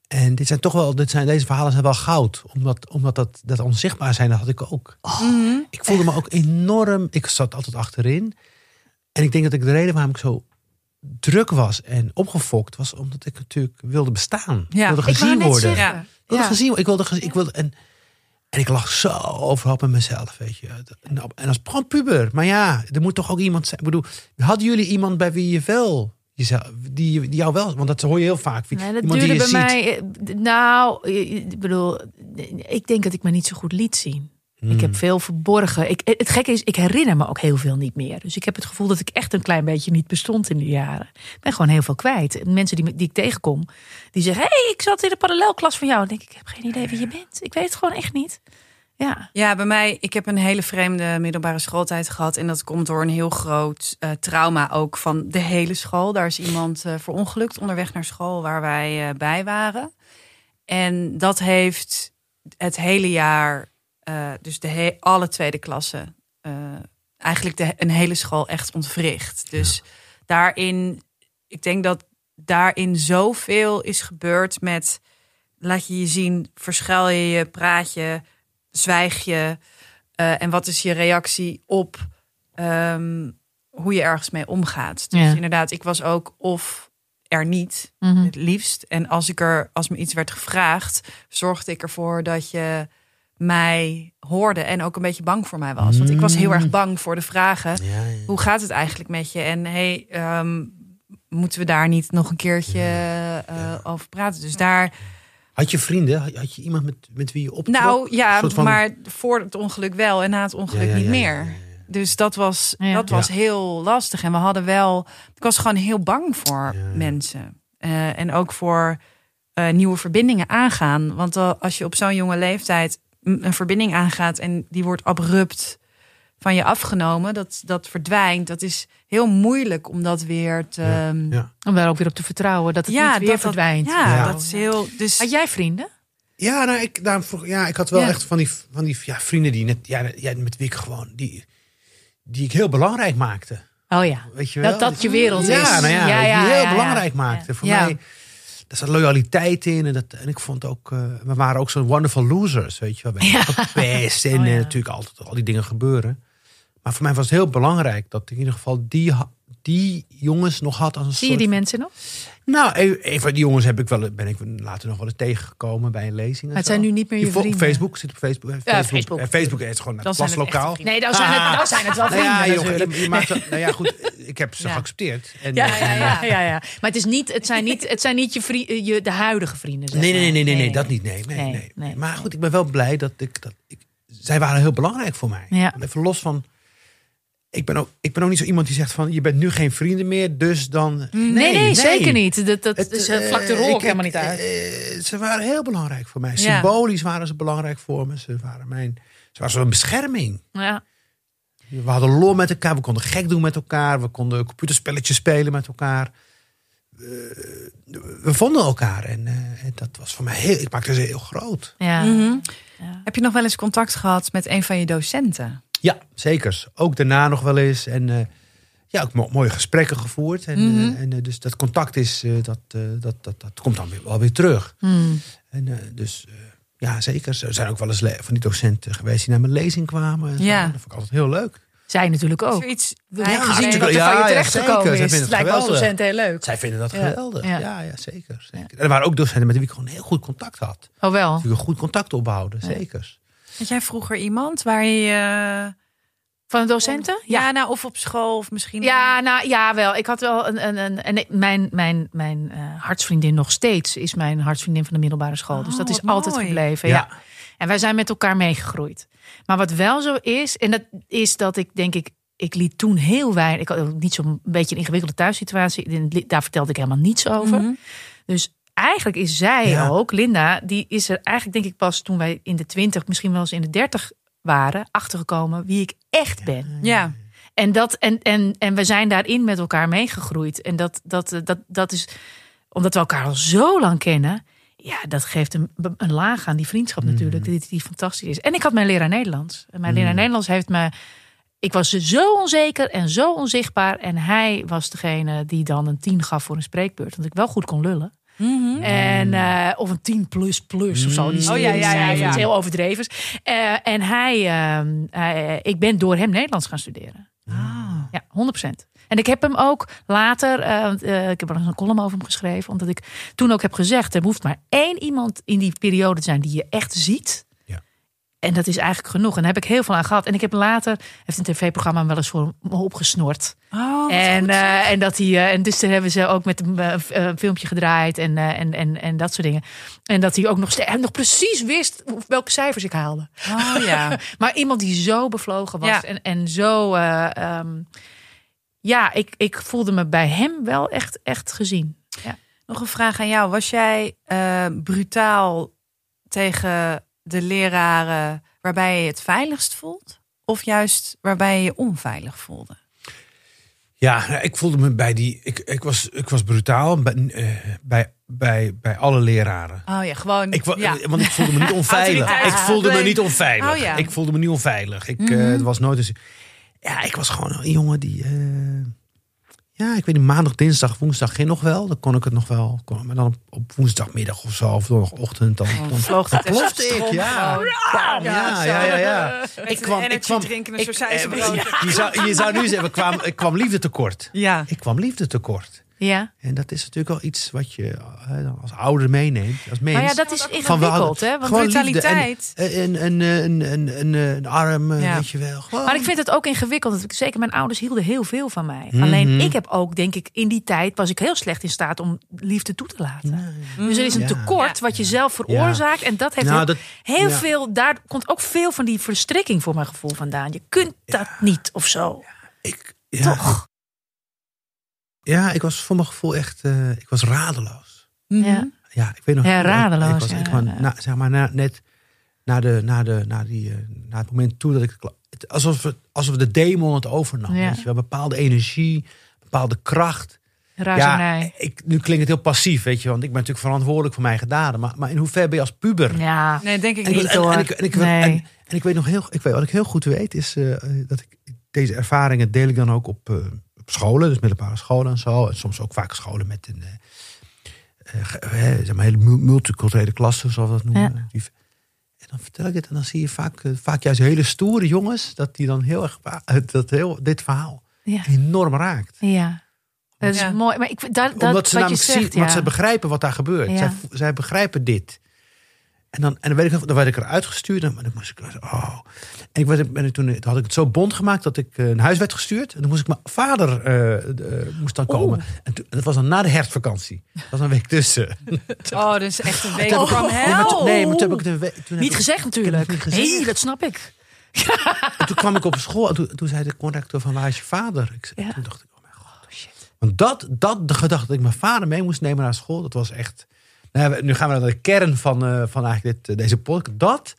Speaker 1: En dit zijn toch wel, dit zijn, deze verhalen zijn wel goud. Omdat, omdat dat, dat onzichtbaar zijn, dat had ik ook.
Speaker 3: mhm.
Speaker 1: Ik voelde me ook enorm. Ik zat altijd achterin. En ik denk dat ik de reden waarom ik zo druk was en opgefokt was, omdat ik natuurlijk wilde bestaan.
Speaker 3: Ja.
Speaker 1: Ik wilde gezien worden.
Speaker 2: zeggen.
Speaker 3: Ja.
Speaker 1: Ik wilde
Speaker 2: Ja.
Speaker 1: gezien, ik wilde, gezien- ik wilde en, en ik lag zo overhoop met mezelf, weet je. En, en als gewoon puber. Maar ja, er moet toch ook iemand zijn. Ik bedoel, hadden jullie iemand bij wie je wel jezelf, die, die jou wel, want dat hoor je heel vaak.
Speaker 2: Nee, dat
Speaker 1: iemand die je
Speaker 2: bij
Speaker 1: ziet.
Speaker 2: mij. eh, Nou, ik bedoel, ik denk dat ik me niet zo goed liet zien. Ik
Speaker 1: Hmm.
Speaker 2: heb veel verborgen. Ik, het gekke is, ik herinner me ook heel veel niet meer. Dus ik heb het gevoel dat ik echt een klein beetje niet bestond in die jaren. Ik ben gewoon heel veel kwijt. En mensen die, die ik tegenkom, die zeggen: Hé, hey, ik zat in de parallelklas van jou. Dan denk ik: Ik heb geen idee wie je bent. Ik weet het gewoon echt niet. Ja,
Speaker 3: Ja, bij mij, ik heb een hele vreemde middelbare schooltijd gehad. En dat komt door een heel groot eh, trauma ook van de hele school. Daar is iemand eh, verongelukt onderweg naar school waar wij eh, bij waren. En dat heeft het hele jaar, eh, dus de he- alle tweede klassen, eh, eigenlijk de, een hele school echt ontwricht. Dus daarin, ik denk dat daarin zoveel is gebeurd met laat je je zien, verschuil je je, praat je, zwijg je eh, en wat is je reactie op ehm, hoe je ergens mee omgaat. Dus
Speaker 2: Ja.
Speaker 3: inderdaad, ik was ook of er niet,
Speaker 2: Mhm.
Speaker 3: het liefst. En als ik er, als me iets werd gevraagd, zorgde ik ervoor dat je mij hoorde en ook een beetje bang voor mij was. Want ik was heel erg bang voor de vragen.
Speaker 1: Ja, ja.
Speaker 3: Hoe gaat het eigenlijk met je? En hey, ehm, moeten we daar niet nog een keertje eh, over praten? Dus daar,
Speaker 1: Had je vrienden? Had je iemand met, met wie je optrok?
Speaker 3: nou ja,
Speaker 1: van-
Speaker 3: maar voor het ongeluk wel en na het ongeluk
Speaker 1: Ja, ja,
Speaker 3: niet
Speaker 1: ja, ja,
Speaker 3: meer.
Speaker 1: ja, ja.
Speaker 3: Dus dat was,
Speaker 2: Ja.
Speaker 3: dat was
Speaker 1: Ja.
Speaker 3: heel lastig. En we hadden wel, ik was gewoon heel bang voor
Speaker 1: Ja, ja.
Speaker 3: mensen. Eh, en ook voor eh, nieuwe verbindingen aangaan. Want eh, als je op zo'n jonge leeftijd een een verbinding aangaat en die wordt abrupt van je afgenomen, dat, dat verdwijnt. Dat is heel moeilijk om dat weer te.
Speaker 1: Ja,
Speaker 3: ehm,
Speaker 1: ja.
Speaker 2: Om daar ook weer op te vertrouwen dat het niet weer
Speaker 3: dat
Speaker 2: verdwijnt.
Speaker 3: ja,
Speaker 1: Ja.
Speaker 3: dat is heel. Dus
Speaker 2: Had jij vrienden?
Speaker 1: Ja, nou, ik, daarom vroeg- ja, ik had wel
Speaker 3: Ja.
Speaker 1: echt van die, van die ja, vrienden die net, ja, ja, met wie ik gewoon, die, die ik heel belangrijk maakte.
Speaker 2: Oh ja.
Speaker 1: Weet je wel?
Speaker 2: Dat dat je wereld
Speaker 1: ja,
Speaker 2: is.
Speaker 1: Nou ja,
Speaker 2: Ja, ja,
Speaker 1: die heel
Speaker 2: ja,
Speaker 1: belangrijk
Speaker 2: ja.
Speaker 1: maakte. Voor
Speaker 2: Ja.
Speaker 1: mij, daar zat loyaliteit in. En, dat, en ik vond ook, eh, we waren ook zo'n wonderful losers, weet je wel. We
Speaker 2: Ja.
Speaker 1: gepest en
Speaker 2: Oh ja.
Speaker 1: natuurlijk altijd al die dingen gebeuren. Maar voor mij was het heel belangrijk dat ik in ieder geval die, die jongens nog had als een
Speaker 2: Zie je
Speaker 1: soort
Speaker 2: die mensen nog?
Speaker 1: Nou, een een van die jongens heb ik wel, ben ik later nog wel eens tegengekomen bij een lezing. en
Speaker 2: Maar het
Speaker 1: zo.
Speaker 2: zijn nu niet meer je vrienden.
Speaker 1: Facebook zit op Facebook. eh, Facebook.
Speaker 2: Facebook.
Speaker 1: eh, Facebook is gewoon
Speaker 3: echte
Speaker 1: klaslokaal.
Speaker 3: vrienden.
Speaker 2: Nee, dan zijn,
Speaker 1: Ah.
Speaker 2: het, dan zijn het wel
Speaker 1: Nou
Speaker 2: vrienden
Speaker 1: ja, joh,
Speaker 2: natuurlijk.
Speaker 1: je, je maakt wel- nou ja, goed. Ik heb ze
Speaker 3: Ja.
Speaker 1: geaccepteerd. En,
Speaker 2: Ja,
Speaker 1: eh,
Speaker 2: ja, ja, ja, ja. Maar het, is niet, het zijn niet, het zijn niet je, vrie, je de huidige vrienden. zeg
Speaker 1: Nee, nee, nee, nee, nee, nee, dat niet. Nee, nee,
Speaker 2: Nee,
Speaker 1: nee.
Speaker 2: nee.
Speaker 1: Maar goed, ik ben wel blij dat ik dat. Ik, zij waren heel belangrijk voor mij.
Speaker 2: Ja.
Speaker 1: Even los van. Ik ben, ook, ik ben ook niet zo iemand die zegt van je bent nu geen vrienden meer, dus dan.
Speaker 2: Nee, nee, zeker niet. Dat, dat
Speaker 1: Het,
Speaker 2: dus,
Speaker 1: eh,
Speaker 2: uh, vlak de rol
Speaker 1: ik-
Speaker 2: ook helemaal niet uit.
Speaker 1: eh, ze waren heel belangrijk voor mij.
Speaker 3: Ja.
Speaker 1: Symbolisch waren ze belangrijk voor me. Ze waren mijn. Ze waren zo'n bescherming.
Speaker 2: ja.
Speaker 1: We hadden lol met elkaar. We konden gek doen met elkaar. We konden computerspelletjes spelen met elkaar. Eh, we vonden elkaar. En eh, en dat was voor mij heel... Ik maakte ze heel groot.
Speaker 2: Ja.
Speaker 3: Mhm.
Speaker 2: Ja.
Speaker 3: Heb je nog wel eens contact gehad met een van je docenten?
Speaker 1: Ja, zeker. Ook daarna nog wel eens. En eh, ja, ook mo- mooie gesprekken gevoerd. En, eh,
Speaker 3: Mhm.
Speaker 1: en eh, dus dat contact is... eh, dat, eh, dat, dat, dat komt dan weer, wel weer terug.
Speaker 2: Hmm.
Speaker 1: En eh, dus... eh, ja, zeker. Er zijn ook wel eens van die docenten geweest die naar mijn lezing kwamen. En zo.
Speaker 3: Ja.
Speaker 1: Dat vond ik altijd heel leuk.
Speaker 2: Zij natuurlijk ook.
Speaker 3: er iets
Speaker 2: Ja,
Speaker 3: gezien
Speaker 1: hartstikke-
Speaker 2: wat er
Speaker 1: ja,
Speaker 2: van je
Speaker 1: ja,
Speaker 2: terecht gekomen
Speaker 1: Zij
Speaker 2: is.
Speaker 1: vinden
Speaker 2: Het lijkt heel leuk.
Speaker 1: Zij vinden dat
Speaker 2: Ja.
Speaker 1: geweldig.
Speaker 2: Ja.
Speaker 1: Ja, ja, zeker, zeker. En er waren ook docenten met wie ik gewoon heel goed contact had.
Speaker 2: Oh wel.
Speaker 1: Die we goed contact opbouwden, zeker.
Speaker 3: Had jij vroeger iemand waar je... eh,
Speaker 2: Van de docenten?
Speaker 3: ja, nou, of op school of misschien...
Speaker 2: Ja, nou ja, wel. Ik had wel een. een, een en ik- mijn mijn, mijn eh, hartsvriendin nog steeds is mijn hartsvriendin van de middelbare school. dus
Speaker 3: Oh,
Speaker 2: dat is
Speaker 3: wat
Speaker 2: altijd gebleven. Ja. En wij zijn met elkaar meegegroeid. Maar wat wel zo is, en dat is dat ik denk ik. Ik liet toen heel weinig. Ik had ook niet zo'n beetje een ingewikkelde thuissituatie. Daar vertelde ik helemaal niets over.
Speaker 3: Mhm.
Speaker 2: Dus eigenlijk is zij
Speaker 1: Ja.
Speaker 2: ook, Linda, die is er eigenlijk denk ik pas toen wij in de twintig, misschien wel eens in de dertig waren, achtergekomen wie ik echt ben.
Speaker 3: Ja.
Speaker 2: En, dat, en, en, en we zijn daarin met elkaar meegegroeid. En dat, dat, eh, dat, dat is, omdat we elkaar al zo lang kennen, ja, dat geeft een, een laag aan die vriendschap natuurlijk, die, die fantastisch is. En ik had mijn leraar Nederlands. En mijn leraar Nederlands heeft me. Ik was zo onzeker en zo onzichtbaar. En hij was degene die dan een tien gaf voor een spreekbeurt. Want ik wel goed kon lullen.
Speaker 3: Mhm.
Speaker 2: En, eh, of een 10 plus plus of zo. Die
Speaker 3: Oh, ja, ja, ja,
Speaker 2: cijfers,
Speaker 3: ja.
Speaker 2: heel overdreven. Eh, en hij, ehm, hij- ik ben door hem Nederlands gaan studeren.
Speaker 3: Ah.
Speaker 2: Ja, 100%. En ik heb hem ook later, eh, eh, ik heb er nog een column over hem geschreven, omdat ik toen ook heb gezegd: er hoeft maar één iemand in die periode te zijn die je echt ziet.
Speaker 1: Ja.
Speaker 2: En dat is eigenlijk genoeg. En daar heb ik heel veel aan gehad. En ik heb later, heeft een tv-programma wel eens voor me opgesnord.
Speaker 3: Oh,
Speaker 2: En, eh, en, dat hij, eh, en dus daar hebben ze ook met hem eh, een filmpje gedraaid en, en, en, en dat soort dingen. En dat hij ook nog, hij nog precies wist welke cijfers ik haalde.
Speaker 3: oh ja.
Speaker 2: Maar iemand die zo bevlogen was
Speaker 3: Ja.
Speaker 2: en, en zo. eh, ehm, ja, ik, ik voelde me bij hem wel echt, echt gezien.
Speaker 3: Nog een vraag aan jou. Was jij brutaal tegen de leraren waarbij je het veiligst voelt? Of juist waarbij je je onveilig voelde?
Speaker 1: Ja, nou, ik voelde me bij die. Ik, ik, was, ik was brutaal bij, eh, bij, bij, bij alle leraren.
Speaker 3: Oh ja, gewoon.
Speaker 1: Ik,
Speaker 3: ja.
Speaker 1: Want ik voelde me niet onveilig. Ik voelde me
Speaker 3: Nee.
Speaker 1: niet onveilig.
Speaker 3: Oh ja.
Speaker 1: Ik voelde me niet onveilig. Ik,
Speaker 3: Mhm.
Speaker 1: eh, was nooit eens. Ja, ik was gewoon een jongen die. eh, ja, ik weet niet, maandag, dinsdag, woensdag ging nog wel. Dan kon ik het nog wel. Kon, maar dan op, woensdagmiddag of zo, of donderdagochtend. Dan,
Speaker 3: Oh,
Speaker 1: dan,
Speaker 3: vloog
Speaker 1: dan
Speaker 3: het
Speaker 1: plofte ik, ja. ja, ja, ja, ja. Ik
Speaker 3: een
Speaker 1: kwam, ik kwam,
Speaker 3: drinken en
Speaker 1: ik,
Speaker 3: een sausijzenbrood.
Speaker 1: eh, je, zou, je zou nu zeggen, ik kwam, ik kwam liefde tekort.
Speaker 3: Ja.
Speaker 1: Ik kwam liefde tekort.
Speaker 2: Ja.
Speaker 1: En dat is natuurlijk wel iets wat je eh, als ouder meeneemt, als mens.
Speaker 2: Maar ja, dat is ingewikkeld, hè? Want
Speaker 1: gewoon liefde
Speaker 3: brutaliteit.
Speaker 1: En, en, en, een, een, een, een arm, eh,
Speaker 3: Ja.
Speaker 1: weet je wel. Gewoon.
Speaker 2: Maar ik vind het ook ingewikkeld. Zeker mijn ouders hielden heel veel van mij.
Speaker 1: Mhm.
Speaker 2: Alleen ik heb ook, denk ik, in die tijd was ik heel slecht in staat om liefde toe te laten. Dus er is een
Speaker 1: Ja.
Speaker 2: tekort wat je zelf veroorzaakt. En dat heeft
Speaker 1: Nou,
Speaker 2: heel,
Speaker 1: dat-
Speaker 2: heel
Speaker 1: ja.
Speaker 2: veel, daar komt ook veel van die verstrikking voor mijn gevoel vandaan. Je kunt dat niet of zo.
Speaker 1: ik, ja,
Speaker 2: Toch?
Speaker 1: Ja, ik was voor mijn gevoel echt, eh, ik was radeloos.
Speaker 3: Mhm.
Speaker 2: Ja.
Speaker 1: Ja, ik weet nog.
Speaker 2: Ja, radeloos,
Speaker 1: Ik was,
Speaker 2: ja,
Speaker 1: ik
Speaker 2: ja.
Speaker 1: na, zeg maar, na, net na, de, na, de, na, die, eh, na het moment toe dat ik. Het, alsof, het, alsof de demon het overnam.
Speaker 2: Ja.
Speaker 1: Weet je wel, bepaalde energie, bepaalde kracht.
Speaker 2: Razernij.
Speaker 1: Ja, ik, nu klinkt het heel passief, weet je, want ik ben natuurlijk verantwoordelijk voor mijn gedaden. Maar, maar in hoeverre ben je als puber?
Speaker 2: Ja.
Speaker 3: Nee, denk ik
Speaker 1: En ik,
Speaker 3: niet.
Speaker 1: en,
Speaker 2: hoor.
Speaker 1: en ik, en, ik,
Speaker 2: Nee.
Speaker 1: en, en ik weet nog heel, ik weet, wat ik heel goed weet, is eh, dat ik deze ervaringen deel ik dan ook op, eh, op scholen, dus middelbare scholen en zo. En soms ook vaak scholen met een eh, eh, eh, zeg maar hele mul- multiculturele klassen, zoals we dat noemen. En dan vertel ik het en dan zie je vaak, vaak juist hele stoere jongens, dat die dan heel erg, dat heel, dit verhaal
Speaker 2: Ja.
Speaker 1: enorm raakt.
Speaker 2: Ja. Dat is mooi. Maar ik, dat, dat,
Speaker 1: Omdat
Speaker 2: wat
Speaker 1: ze
Speaker 2: je
Speaker 1: namelijk
Speaker 2: zegt,
Speaker 1: zien, want ze begrijpen wat daar gebeurt. Zij, zij begrijpen dit. En dan, en dan, weet ik, dan werd ik eruit gestuurd. En dan moest ik, oh. En ik werd, ben ik toen, toen had ik het zo bond gemaakt dat ik eh, naar huis werd gestuurd. En dan moest ik mijn vader eh, de- moest dan komen. En toen, dat was dan na de herfstvakantie. Dat was een week tussen.
Speaker 3: Oh, dat is echt een week
Speaker 1: heb ik- nee, maar toen-
Speaker 3: hell.
Speaker 1: nee, maar toen heb ik het een week- toen heb
Speaker 2: Niet
Speaker 1: ik-
Speaker 2: gezegd natuurlijk.
Speaker 1: niet gezegd.
Speaker 2: Nee, dat snap ik.
Speaker 1: En toen kwam ik op school en toen, toen zei de corrector van waar is je vader? Ik,
Speaker 2: Ja.
Speaker 1: Toen dacht ik, oh mijn god. shit. Want dat, dat, de gedachte dat ik mijn vader mee moest nemen naar school, dat was echt... Nou, nu gaan we naar de kern van, eh, van eigenlijk dit, eh, deze podcast. Dat,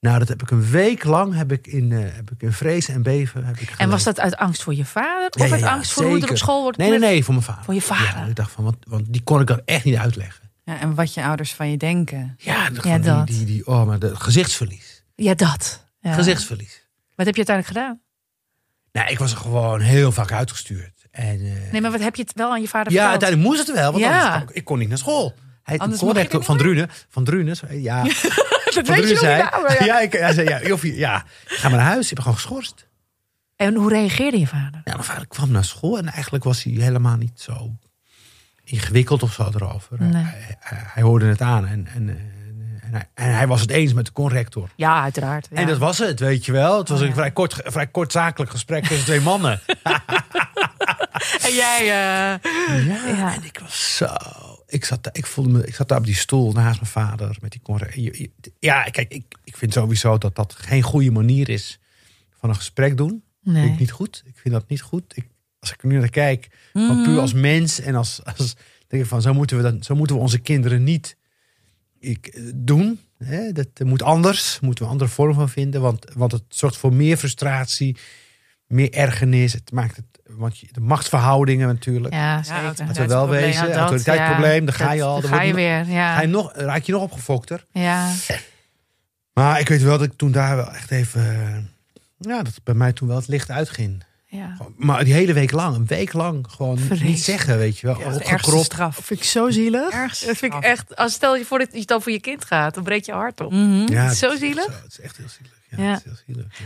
Speaker 1: nou dat heb ik een week lang heb ik in, eh, heb ik in vrees en beven. Heb ik
Speaker 2: En was dat uit angst voor je vader? Of
Speaker 1: ja,
Speaker 2: uit angst voor hoe er op school wordt?
Speaker 1: Nee, nee, nee, voor mijn vader.
Speaker 2: Voor je vader.
Speaker 1: Ja, ik dacht van, want, want die kon ik dan echt niet uitleggen.
Speaker 3: Ja, en wat je ouders van je denken.
Speaker 1: Ja,
Speaker 2: dat.
Speaker 1: Die, die, die, oh, maar de gezichtsverlies.
Speaker 2: Ja, dat. Ja.
Speaker 1: Gezichtsverlies.
Speaker 2: Wat heb je uiteindelijk gedaan?
Speaker 1: Nou, ik was er gewoon heel vaak uitgestuurd. En,
Speaker 2: Nee, maar wat heb je het wel aan je vader
Speaker 1: Ja,
Speaker 2: verteld?
Speaker 1: uiteindelijk moest het wel, want
Speaker 2: Ja.
Speaker 1: ik, ik kon niet naar school. Hij
Speaker 3: Anders
Speaker 1: van Drunen, van Drunen, ja,
Speaker 2: Dat
Speaker 1: van
Speaker 2: weet
Speaker 1: Drunen zei,
Speaker 2: nou, ja.
Speaker 1: ja, ik, hij zei, ja, of, ja, ga maar naar huis. Je bent gewoon geschorst.
Speaker 2: En hoe reageerde je vader?
Speaker 1: Ja, mijn vader kwam naar school en eigenlijk was hij helemaal niet zo ingewikkeld of zo erover.
Speaker 2: Nee.
Speaker 1: Hij, hij, hij hoorde het aan en, en, en, hij, en hij was het eens met de corrector.
Speaker 2: Ja, uiteraard. Ja.
Speaker 1: En dat was het, weet je wel. Het was
Speaker 2: Oh,
Speaker 1: een
Speaker 2: ja.
Speaker 1: vrij, kort, vrij kort zakelijk gesprek tussen twee mannen.
Speaker 2: En jij... eh,
Speaker 1: Ja,
Speaker 2: Ja.
Speaker 1: en ik was zo. Ik zat, daar- ik voelde me, ik zat daar op die stoel naast mijn vader met die Ja, kijk, ik, ik vind sowieso dat dat geen goede manier is van een gesprek doen.
Speaker 2: Nee.
Speaker 1: Vind ik niet goed. Ik vind dat niet goed. Ik, als ik nu naar kijk, van
Speaker 2: Mhm.
Speaker 1: puur als mens en als, als denk ik van zo moeten we dan, zo moeten we onze kinderen niet ik, eh, doen. Hè? Dat moet anders. Moeten we een andere vorm van vinden, want, want het zorgt voor meer frustratie, meer ergernis. Het maakt het, want de machtsverhoudingen natuurlijk.
Speaker 2: Ja, zeker.
Speaker 1: Laten we wel wezen.
Speaker 2: Ja, dat,
Speaker 1: autoriteitsprobleem, daar ga je al.
Speaker 2: daar
Speaker 1: Er
Speaker 2: ga je weer, ja.
Speaker 1: Ga je nog, raak je nog opgefokter.
Speaker 2: ja.
Speaker 1: Maar ik weet wel dat ik toen daar wel echt even. eh, Ja, dat bij mij toen wel het licht uitging.
Speaker 2: ja.
Speaker 1: Maar die hele week lang, een week lang, gewoon niet zeggen, weet je wel.
Speaker 3: Ja,
Speaker 1: Opgekropt.
Speaker 3: straf.
Speaker 2: vind ik zo zielig.
Speaker 3: Ergste
Speaker 2: Dat vind ik echt... Als stel je voor dat je het dan voor je kind gaat, dan breekt je hart op.
Speaker 3: Mhm.
Speaker 1: Ja,
Speaker 2: Zo zielig?
Speaker 1: zo. Het is echt heel zielig. Ja.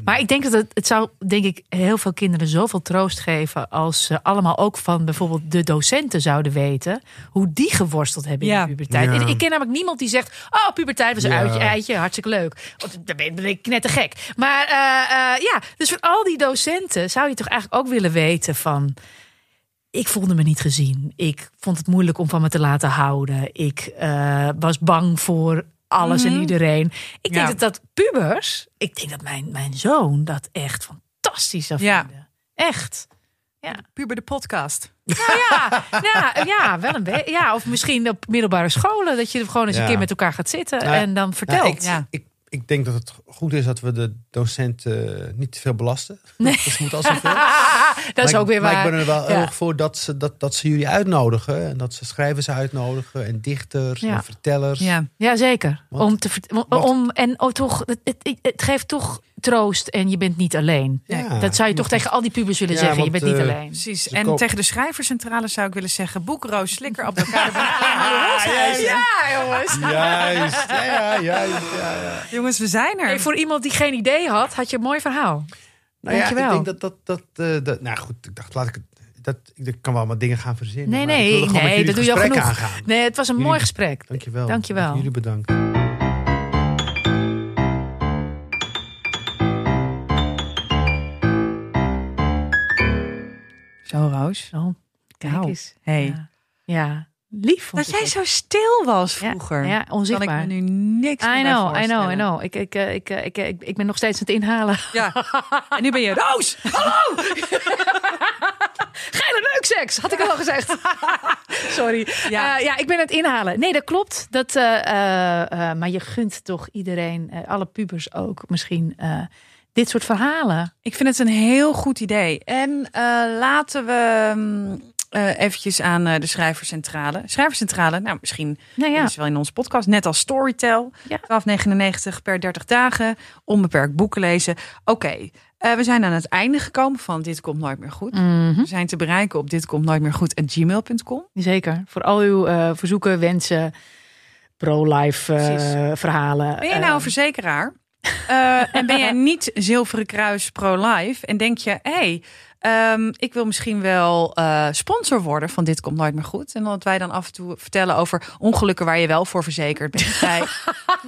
Speaker 2: Maar ik denk dat het, het zou, denk ik, heel veel kinderen zoveel troost geven als ze allemaal ook van bijvoorbeeld de docenten zouden weten hoe die geworsteld hebben in
Speaker 3: Ja.
Speaker 2: de puberteit.
Speaker 1: Ja.
Speaker 2: Ik ken namelijk niemand die zegt, oh puberteit was een
Speaker 1: Ja.
Speaker 2: uitje, eitje, hartstikke leuk. Want dan ben ben ik net te gek. Maar eh, eh, ja, dus voor al die docenten zou je toch eigenlijk ook willen weten van, ik voelde me niet gezien. Ik vond het moeilijk om van me te laten houden. Ik eh, was bang voor alles en
Speaker 3: Mhm.
Speaker 2: iedereen. Ik denk
Speaker 3: Ja.
Speaker 2: dat dat pubers, ik denk dat mijn, mijn zoon dat echt fantastisch zou
Speaker 3: Ja.
Speaker 2: vinden. Echt.
Speaker 3: Puber de podcast.
Speaker 2: Nou ja, ja, ja, wel een beetje. Ja, of misschien op middelbare scholen, dat je er gewoon eens een
Speaker 1: Ja.
Speaker 2: keer met elkaar gaat zitten
Speaker 1: Nou,
Speaker 2: en dan vertelt.
Speaker 1: Nou, ik,
Speaker 3: Ja.
Speaker 1: ik, ik denk dat het goed is dat we de docenten eh, niet te veel belasten.
Speaker 2: Nee.
Speaker 1: Moet al zoveel.
Speaker 2: dat is
Speaker 1: Maar
Speaker 2: ook
Speaker 1: ik-
Speaker 2: weer waar.
Speaker 1: Maar ik ben er wel
Speaker 2: Ja.
Speaker 1: erg voor dat ze, dat, dat ze jullie uitnodigen. En dat ze schrijvers uitnodigen. En dichters
Speaker 2: Ja.
Speaker 1: en vertellers.
Speaker 3: Ja.
Speaker 2: Ja, zeker.
Speaker 1: Want-
Speaker 2: om te, om, en oh, toch, het, het, het geeft toch troost en je bent niet alleen.
Speaker 1: Ja.
Speaker 2: Dat zou je toch tegen al die pubers willen
Speaker 1: Ja,
Speaker 2: zeggen. je bent niet
Speaker 1: eh,
Speaker 2: alleen.
Speaker 3: Precies. En
Speaker 1: koop-
Speaker 3: tegen de schrijverscentrale zou ik willen zeggen: Boekroos, Slikker, op elkaar.
Speaker 2: Ja, jongens.
Speaker 1: Juist. Ja, ja, juist. Ja, ja.
Speaker 3: Jongens, we zijn er.
Speaker 2: Hey, voor iemand die geen idee had, had je een mooi verhaal.
Speaker 1: Nou ja, ik
Speaker 2: Dankjewel.
Speaker 1: denk dat dat, dat, eh, dat... Nou goed, ik dacht, laat ik het... Dat, ik kan wel wat dingen gaan verzinnen.
Speaker 2: Nee,
Speaker 1: maar ik
Speaker 2: nee, nee, dat doe je al genoeg.
Speaker 1: aangaan.
Speaker 2: Nee, het was een
Speaker 1: Jullie-
Speaker 2: mooi gesprek.
Speaker 1: Dankjewel.
Speaker 2: Dankjewel.
Speaker 1: Jullie bedankt.
Speaker 3: Zo, Roos.
Speaker 2: Zo, kijk
Speaker 3: Nou,
Speaker 2: eens.
Speaker 3: hey.
Speaker 2: Ja, ja. lief.
Speaker 3: Dat jij zo stil was
Speaker 2: Ja,
Speaker 3: vroeger.
Speaker 2: Ja,
Speaker 3: kan ik
Speaker 2: onzichtbaar.
Speaker 3: me nu niks meer
Speaker 2: I know, I know, I know. Ik, ik, eh, ik, eh, ik, ik, ik ben nog steeds aan het inhalen.
Speaker 3: Ja. En nu ben je Roos.
Speaker 2: Geile neukseks, had ik al gezegd. Sorry.
Speaker 3: Ja.
Speaker 2: Ja. ja, ik ben aan het inhalen. Nee, dat klopt. Dat, eh, eh, eh, maar je gunt toch iedereen, eh, alle pubers ook, misschien eh, dit soort verhalen.
Speaker 3: Ik vind het een heel goed idee. En eh, laten we mm, eh, eventjes aan eh, de schrijverscentrale. Schrijverscentrale, nou misschien
Speaker 2: Nou ja,
Speaker 3: is wel in onze podcast, net als Storytel.
Speaker 2: Ja.
Speaker 3: 12,99 per 30 dagen. Onbeperkt boeken lezen. Oké, we zijn aan het einde gekomen van Dit Komt Nooit Meer Goed.
Speaker 2: Mhm.
Speaker 3: We zijn te bereiken op dit komt nooit meer goed gmail.com.
Speaker 2: zeker. Voor al uw verzoeken, wensen, pro-life verhalen.
Speaker 3: Ben je nou
Speaker 2: Eh,
Speaker 3: verzekeraar? Eh, en ben jij niet Zilveren Kruis pro-life? En denk je, hé, hey, ehm, ik wil misschien wel eh, sponsor worden van Dit Komt Nooit Meer Goed. En dat wij dan af en toe vertellen over ongelukken waar je wel voor verzekerd bent.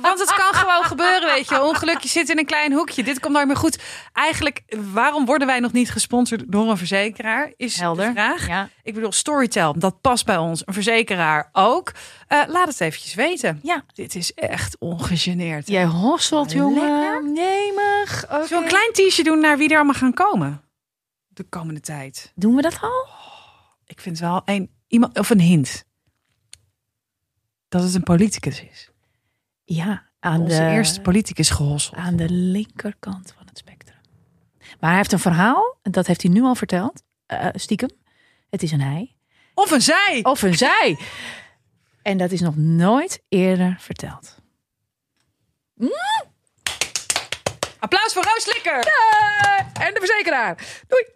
Speaker 3: Want het kan gewoon gebeuren, weet je. Ongeluk, je zit in een klein hoekje. Dit komt nooit meer goed. Eigenlijk, waarom worden wij nog niet gesponsord door een verzekeraar? Is
Speaker 2: Helder.
Speaker 3: de vraag.
Speaker 2: Ja.
Speaker 3: Ik bedoel, Storytel, dat past bij ons. Een verzekeraar ook. Eh, laat het eventjes weten.
Speaker 2: Ja.
Speaker 3: Dit is echt ongegeneerd.
Speaker 2: Jij hosselt, jongen.
Speaker 3: Lekker.
Speaker 2: Nemig.
Speaker 3: We een klein teasje doen naar wie er allemaal gaan komen? De komende tijd.
Speaker 2: Doen we dat al?
Speaker 3: Ik vind wel een, iemand, of een hint. Dat het een politicus is.
Speaker 2: Ja, aan
Speaker 3: Onze
Speaker 2: de,
Speaker 3: eerste politicus gehosseld.
Speaker 2: aan de linkerkant van het spectrum. Maar hij heeft een verhaal, en dat heeft hij nu al verteld, eh, stiekem. Het is een hij.
Speaker 3: Of een zij.
Speaker 2: Of een zij. En dat is nog nooit eerder verteld.
Speaker 3: Applaus voor Roos Likker.
Speaker 2: En de verzekeraar. Doei.